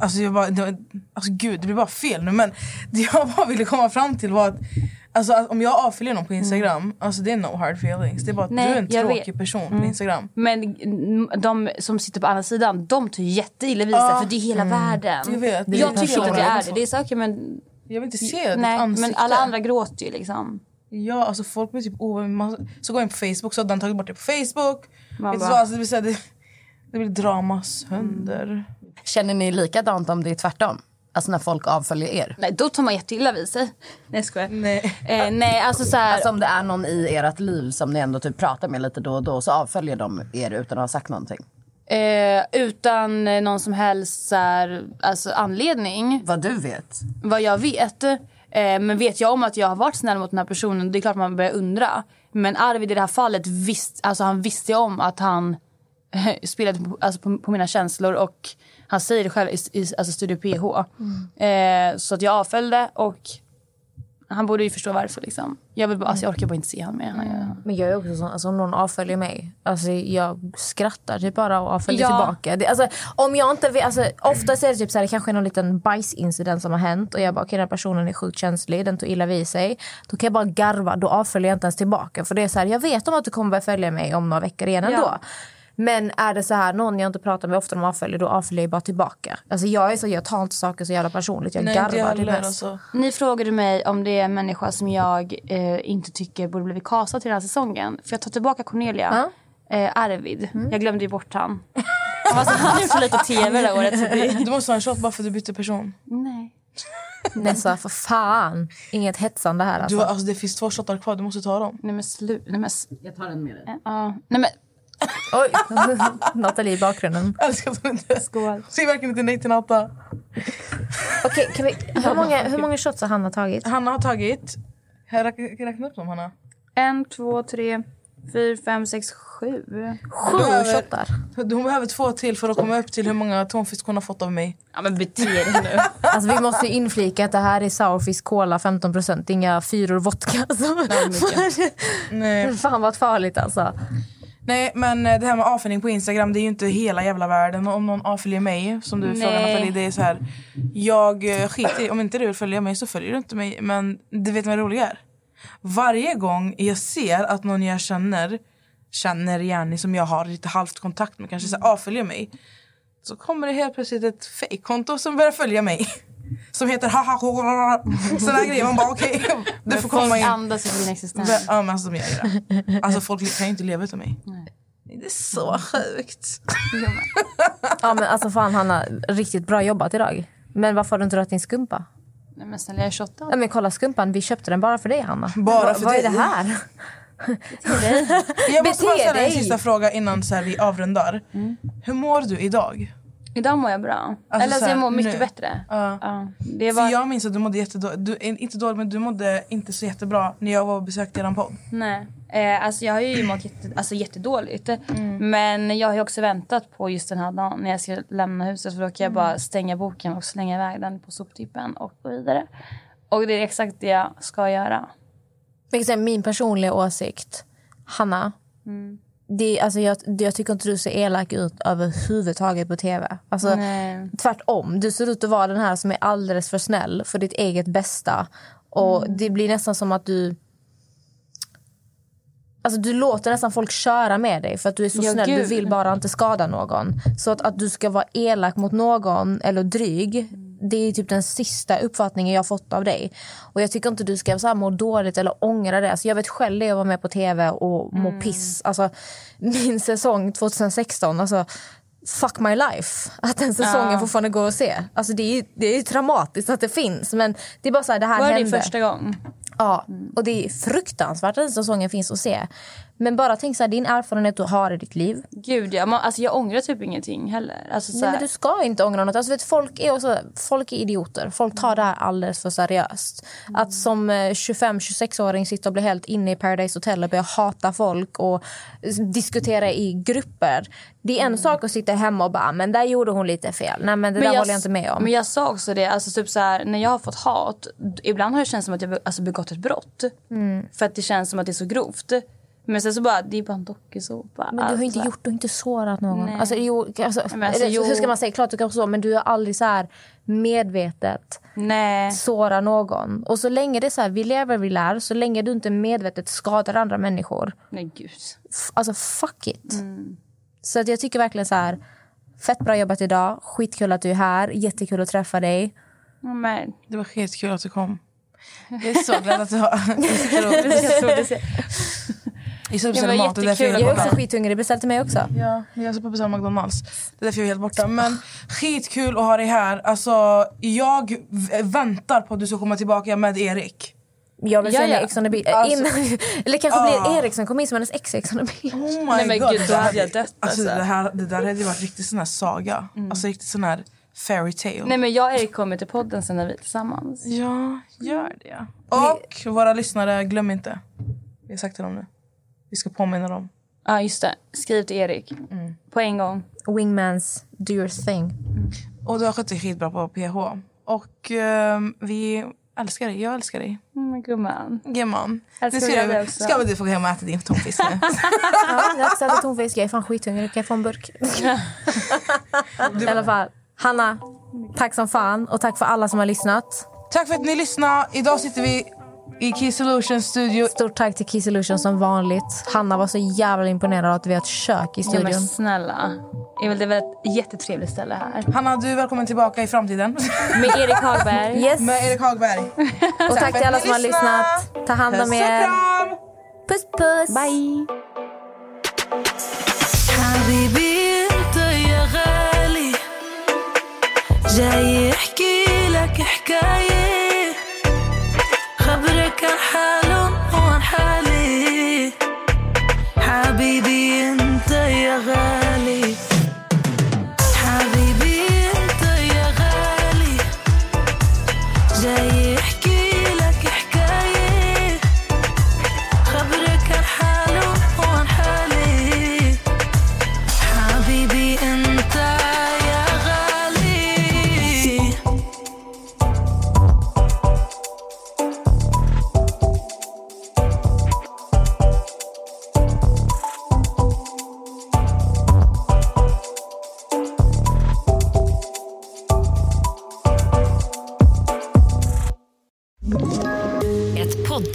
Alltså jag bara, det, var- alltså gud det blir bara fel nu men Det jag bara ville komma fram till var att Alltså att om jag avföljer någon på Instagram, alltså det är no hard feelings. Det är bara att Mm. Nej, du är en tråkig vet. person på Mm. Instagram. Men mm, de som sitter på andra sidan, de tar jätteilla vid Ja. för det är hela Mm. världen. Jag vet, det jag tycker inte att det är det. Det är saker men... Jag vill inte se ditt Nej, ansikte. men alla andra gråter ju liksom. Ja, alltså folk blir typ ovän. Så går jag in på Facebook så har den tagit bort det på Facebook. Man bara- så, alltså, det, blir så här, det, det blir drama sönder. Känner ni likadant om det är tvärtom? Alltså när folk avföljer er? Nej, då tar man jätteilla vid sig. Nej, jag skojar. Nej. Eh, nej, alltså så här... Alltså om det är någon i ert liv som ni ändå typ pratar med lite då och då så avföljer de er utan att ha sagt någonting? Eh, utan någon som helst så här, alltså, anledning. Vad du vet? Vad jag vet. Eh, men vet jag om att jag har varit snäll mot den här personen, det är klart man börjar undra. Men Arvid i det här fallet, visst, alltså, han visste om att han spelade på, alltså, på, på mina känslor och han säger det själv i, i alltså, Studio PH. Eh, så att jag avföljde och han borde ju förstå varför. Liksom. Jag, vill bara, alltså, jag orkar bara inte se honom mer. Han, Men jag är också sån, alltså om någon avföljer mig, alltså jag skrattar typ bara och avföljer Ja. tillbaka. Det, alltså, om jag inte vet, alltså, oftast är det typ så här, det kanske någon liten bajsincident som har hänt och jag bara okej den här personen är sjukt känslig, den tog illa vid sig. Då kan jag bara garva, då avföljer jag inte ens tillbaka. För det är så här, jag vet om att du kommer börja följa mig om några veckor igen ändå. Ja. Men är det så här, någon jag inte pratar med ofta de avföljer, då avföljer jag bara tillbaka. Alltså jag är så, jag tar inte saker så jävla personligt, jag Nej, garvar jag heller, mest. alltså. Ni frågade mig om det är en människa som jag eh, inte tycker borde blivit castad till den här säsongen. För jag tar tillbaka Cornelia. Eh, Arvid. Jag glömde ju bort han. Han var så- han har gjort så lite tv det här året. Det... Du måste ha en shot bara för att du bytte person. Nej. Nessa, för fan. Inget hetsande här alltså. Du, alltså, det finns två shotar kvar, du måste ta dem. Nej men slut. Nej, men... s- Jag tar den med dig. Ja. Nej men... Oj, Nathalie i bakgrunden. Jag älskar att du inte... Skål. Säg verkligen inte nej till Natta. Okej, kan vi, hur, många, hur många shots har Hanna tagit? Hanna har tagit... Här, räkna, räkna upp dem Hanna. En, två, tre, fyra, fem, sex, sju. Sju behöver- shottar. Hon behöver två till för att komma upp till hur många tonfisk hon har fått av mig. Ja men bete dig nu. Alltså, vi måste ju inflika att det här är sourfish cola 15% inga fyror vodka. Nej. Fan vad farligt alltså. Nej men eh, det här med avföljning på Instagram det är ju inte hela jävla världen. Och Om någon avföljer mig som du Nej. frågar Nathalie det är så här. Jag eh, skiter om inte du vill följa mig så följer du inte mig. Men du vet vad det roliga är? Varje gång jag ser att någon jag känner känner Jenny som jag har lite halvt kontakt med kanske så här, avföljer mig. Så kommer det helt plötsligt ett fejkkonto som börjar följa mig. Som heter haha Sådana grejer. Man bara okej, du får komma Folk in. andas i din existens. Ja men alltså gör det. Alltså folk kan ju inte leva utan mig. Det är så sjukt. Ja men alltså fan Hanna, riktigt bra jobbat idag. Men varför har du inte rört din skumpa? Nej men snälla jag är shottad. Ja, men kolla skumpan, vi köpte den bara för dig Hanna. Bara för Vad är dig? det här? Jag måste bara Bete ställa en dig. sista fråga innan så här, vi avrundar. Hur mår du idag? Idag mår jag bra. Alltså, Eller så så här, jag mår mycket nu. bättre. Ja. Ja. Det För var... jag minns att du mådde jättedåligt. Du, inte dåligt men du mådde inte så jättebra när jag var och besökte eran podd. Nej. Eh, alltså jag har ju mått jätte, alltså jättedåligt. Men jag har ju också väntat på just den här dagen när jag ska lämna huset. För då kan jag bara stänga boken och slänga iväg den på soptippen och gå vidare. Och det är exakt det jag ska göra. Min personliga åsikt, Hanna. Det, alltså jag, jag tycker inte du ser elak ut överhuvudtaget på tv. Alltså, Nej. tvärtom, du ser ut att vara den här som är alldeles för snäll för ditt eget bästa. Och Mm. det blir nästan som att du... Alltså du låter nästan folk köra med dig för att du är så Ja, snäll. Du gud. vill bara inte skada någon. Så att, att du ska vara elak mot någon eller dryg det är typ den sista uppfattningen jag har fått av dig. Och jag tycker inte du ska så här må dåligt eller ångra det. Alltså jag vet själv det att vara med på tv och må Mm. piss. Alltså, min säsong 2016, alltså fuck my life. Att den säsongen Ja. fortfarande går att se. Alltså det är ju det är traumatiskt att det finns. Men det är bara så här, det här Var det hände. din första gång? Ja, och det är fruktansvärt att den säsongen finns att se. Men bara tänk så här, din erfarenhet du har i ditt liv. Gud, ja. Man, alltså, jag ångrar typ ingenting heller. Alltså, så Nej, men du ska inte ångra något. Alltså, vet, folk, är också, folk är idioter. Folk tar det här alldeles för seriöst. Att som eh, 25-26-åring sitta och bli helt inne i Paradise Hotel och börja hata folk och eh, diskutera i grupper. Det är en sak att sitta hemma och bara, "Ah, men där gjorde hon lite fel. Nej, men det där håller jag inte med om. Men jag sa också det, alltså typ så här, när jag har fått hat, ibland har det känts som att jag alltså, begått ett brott. Mm. För att det känns som att det är så grovt. Men sen så bara, det är bara en dokusåpa. Men du har inte Alltså. gjort, du har inte sårat någon. Nej. Alltså, jo, alltså, Men alltså, jo. Hur ska man säga? Klart du kan så, men du har aldrig så här medvetet Nej. såra någon. Och så länge det är så här, vi lever, vi lär. Så länge du inte medvetet skadar andra människor. Nej gud. Alltså fuck it. Mm. Så att jag tycker verkligen så här, fett bra jobbat idag. Skitkul att du är här. Jättekul att träffa dig. Men. Det var skitkul att du kom. Jag är så glad att du har... Jag Det beställa var mat. därför jättekul. är Jag är borta. också skithungrig. Beställ till mig också. Ja, jag ska på beställa McDonalds. Det är därför jag är helt borta. Men skitkul att ha dig här. Alltså, jag v- väntar på att du ska komma tillbaka med Erik. Jag vill Ja, sälja ja. Ex on the beach. Alltså- Innan, eller kanske Ah. blir Erik som kommer in som hennes ex i Ex on the beach. Oh my Nej, men God, gud, det då hade jag dött, Alltså, alltså. det, här, det där hade ju varit riktigt sån här saga. Alltså riktigt sån här fairy tale. Nej men jag och Erik kommer till podden sen när vi är tillsammans. Ja, gör det. Och våra lyssnare, glöm inte. Vi har sagt till dem nu. Vi ska påminna dem. Ja just det, skriv till Erik. På en gång. Wingmans, do your thing. Och du har skött dig skitbra på PH. Och ehm, vi älskar dig. Jag älskar dig. Mm, gumman. Gumman. Älskar Nu ska, också. ska väl du få gå hem och äta din tonfisk nu? Ja, jag också ätit tonfisk. Jag är fan skithungrig. Kan jag få en burk? I alla fall. Hanna, tack som fan. Och tack för alla som har lyssnat. Tack för att ni lyssnade. Idag sitter vi i Key Solutions studio. Stort tack till Key Solutions som vanligt. Hanna var så jävla imponerad av att vi har ett kök i Ja, studion. men snälla. Emil, det är väl ett jättetrevligt ställe här. Hanna, du är välkommen tillbaka i framtiden. Med Erik Hagberg. Yes. Med Erik Hagberg. Och tack till alla som har lyssnat. Ta hand om Puss och er. kram! Puss puss. Bye. حبيبي انت يا غالي جاي يحكي لك حكاية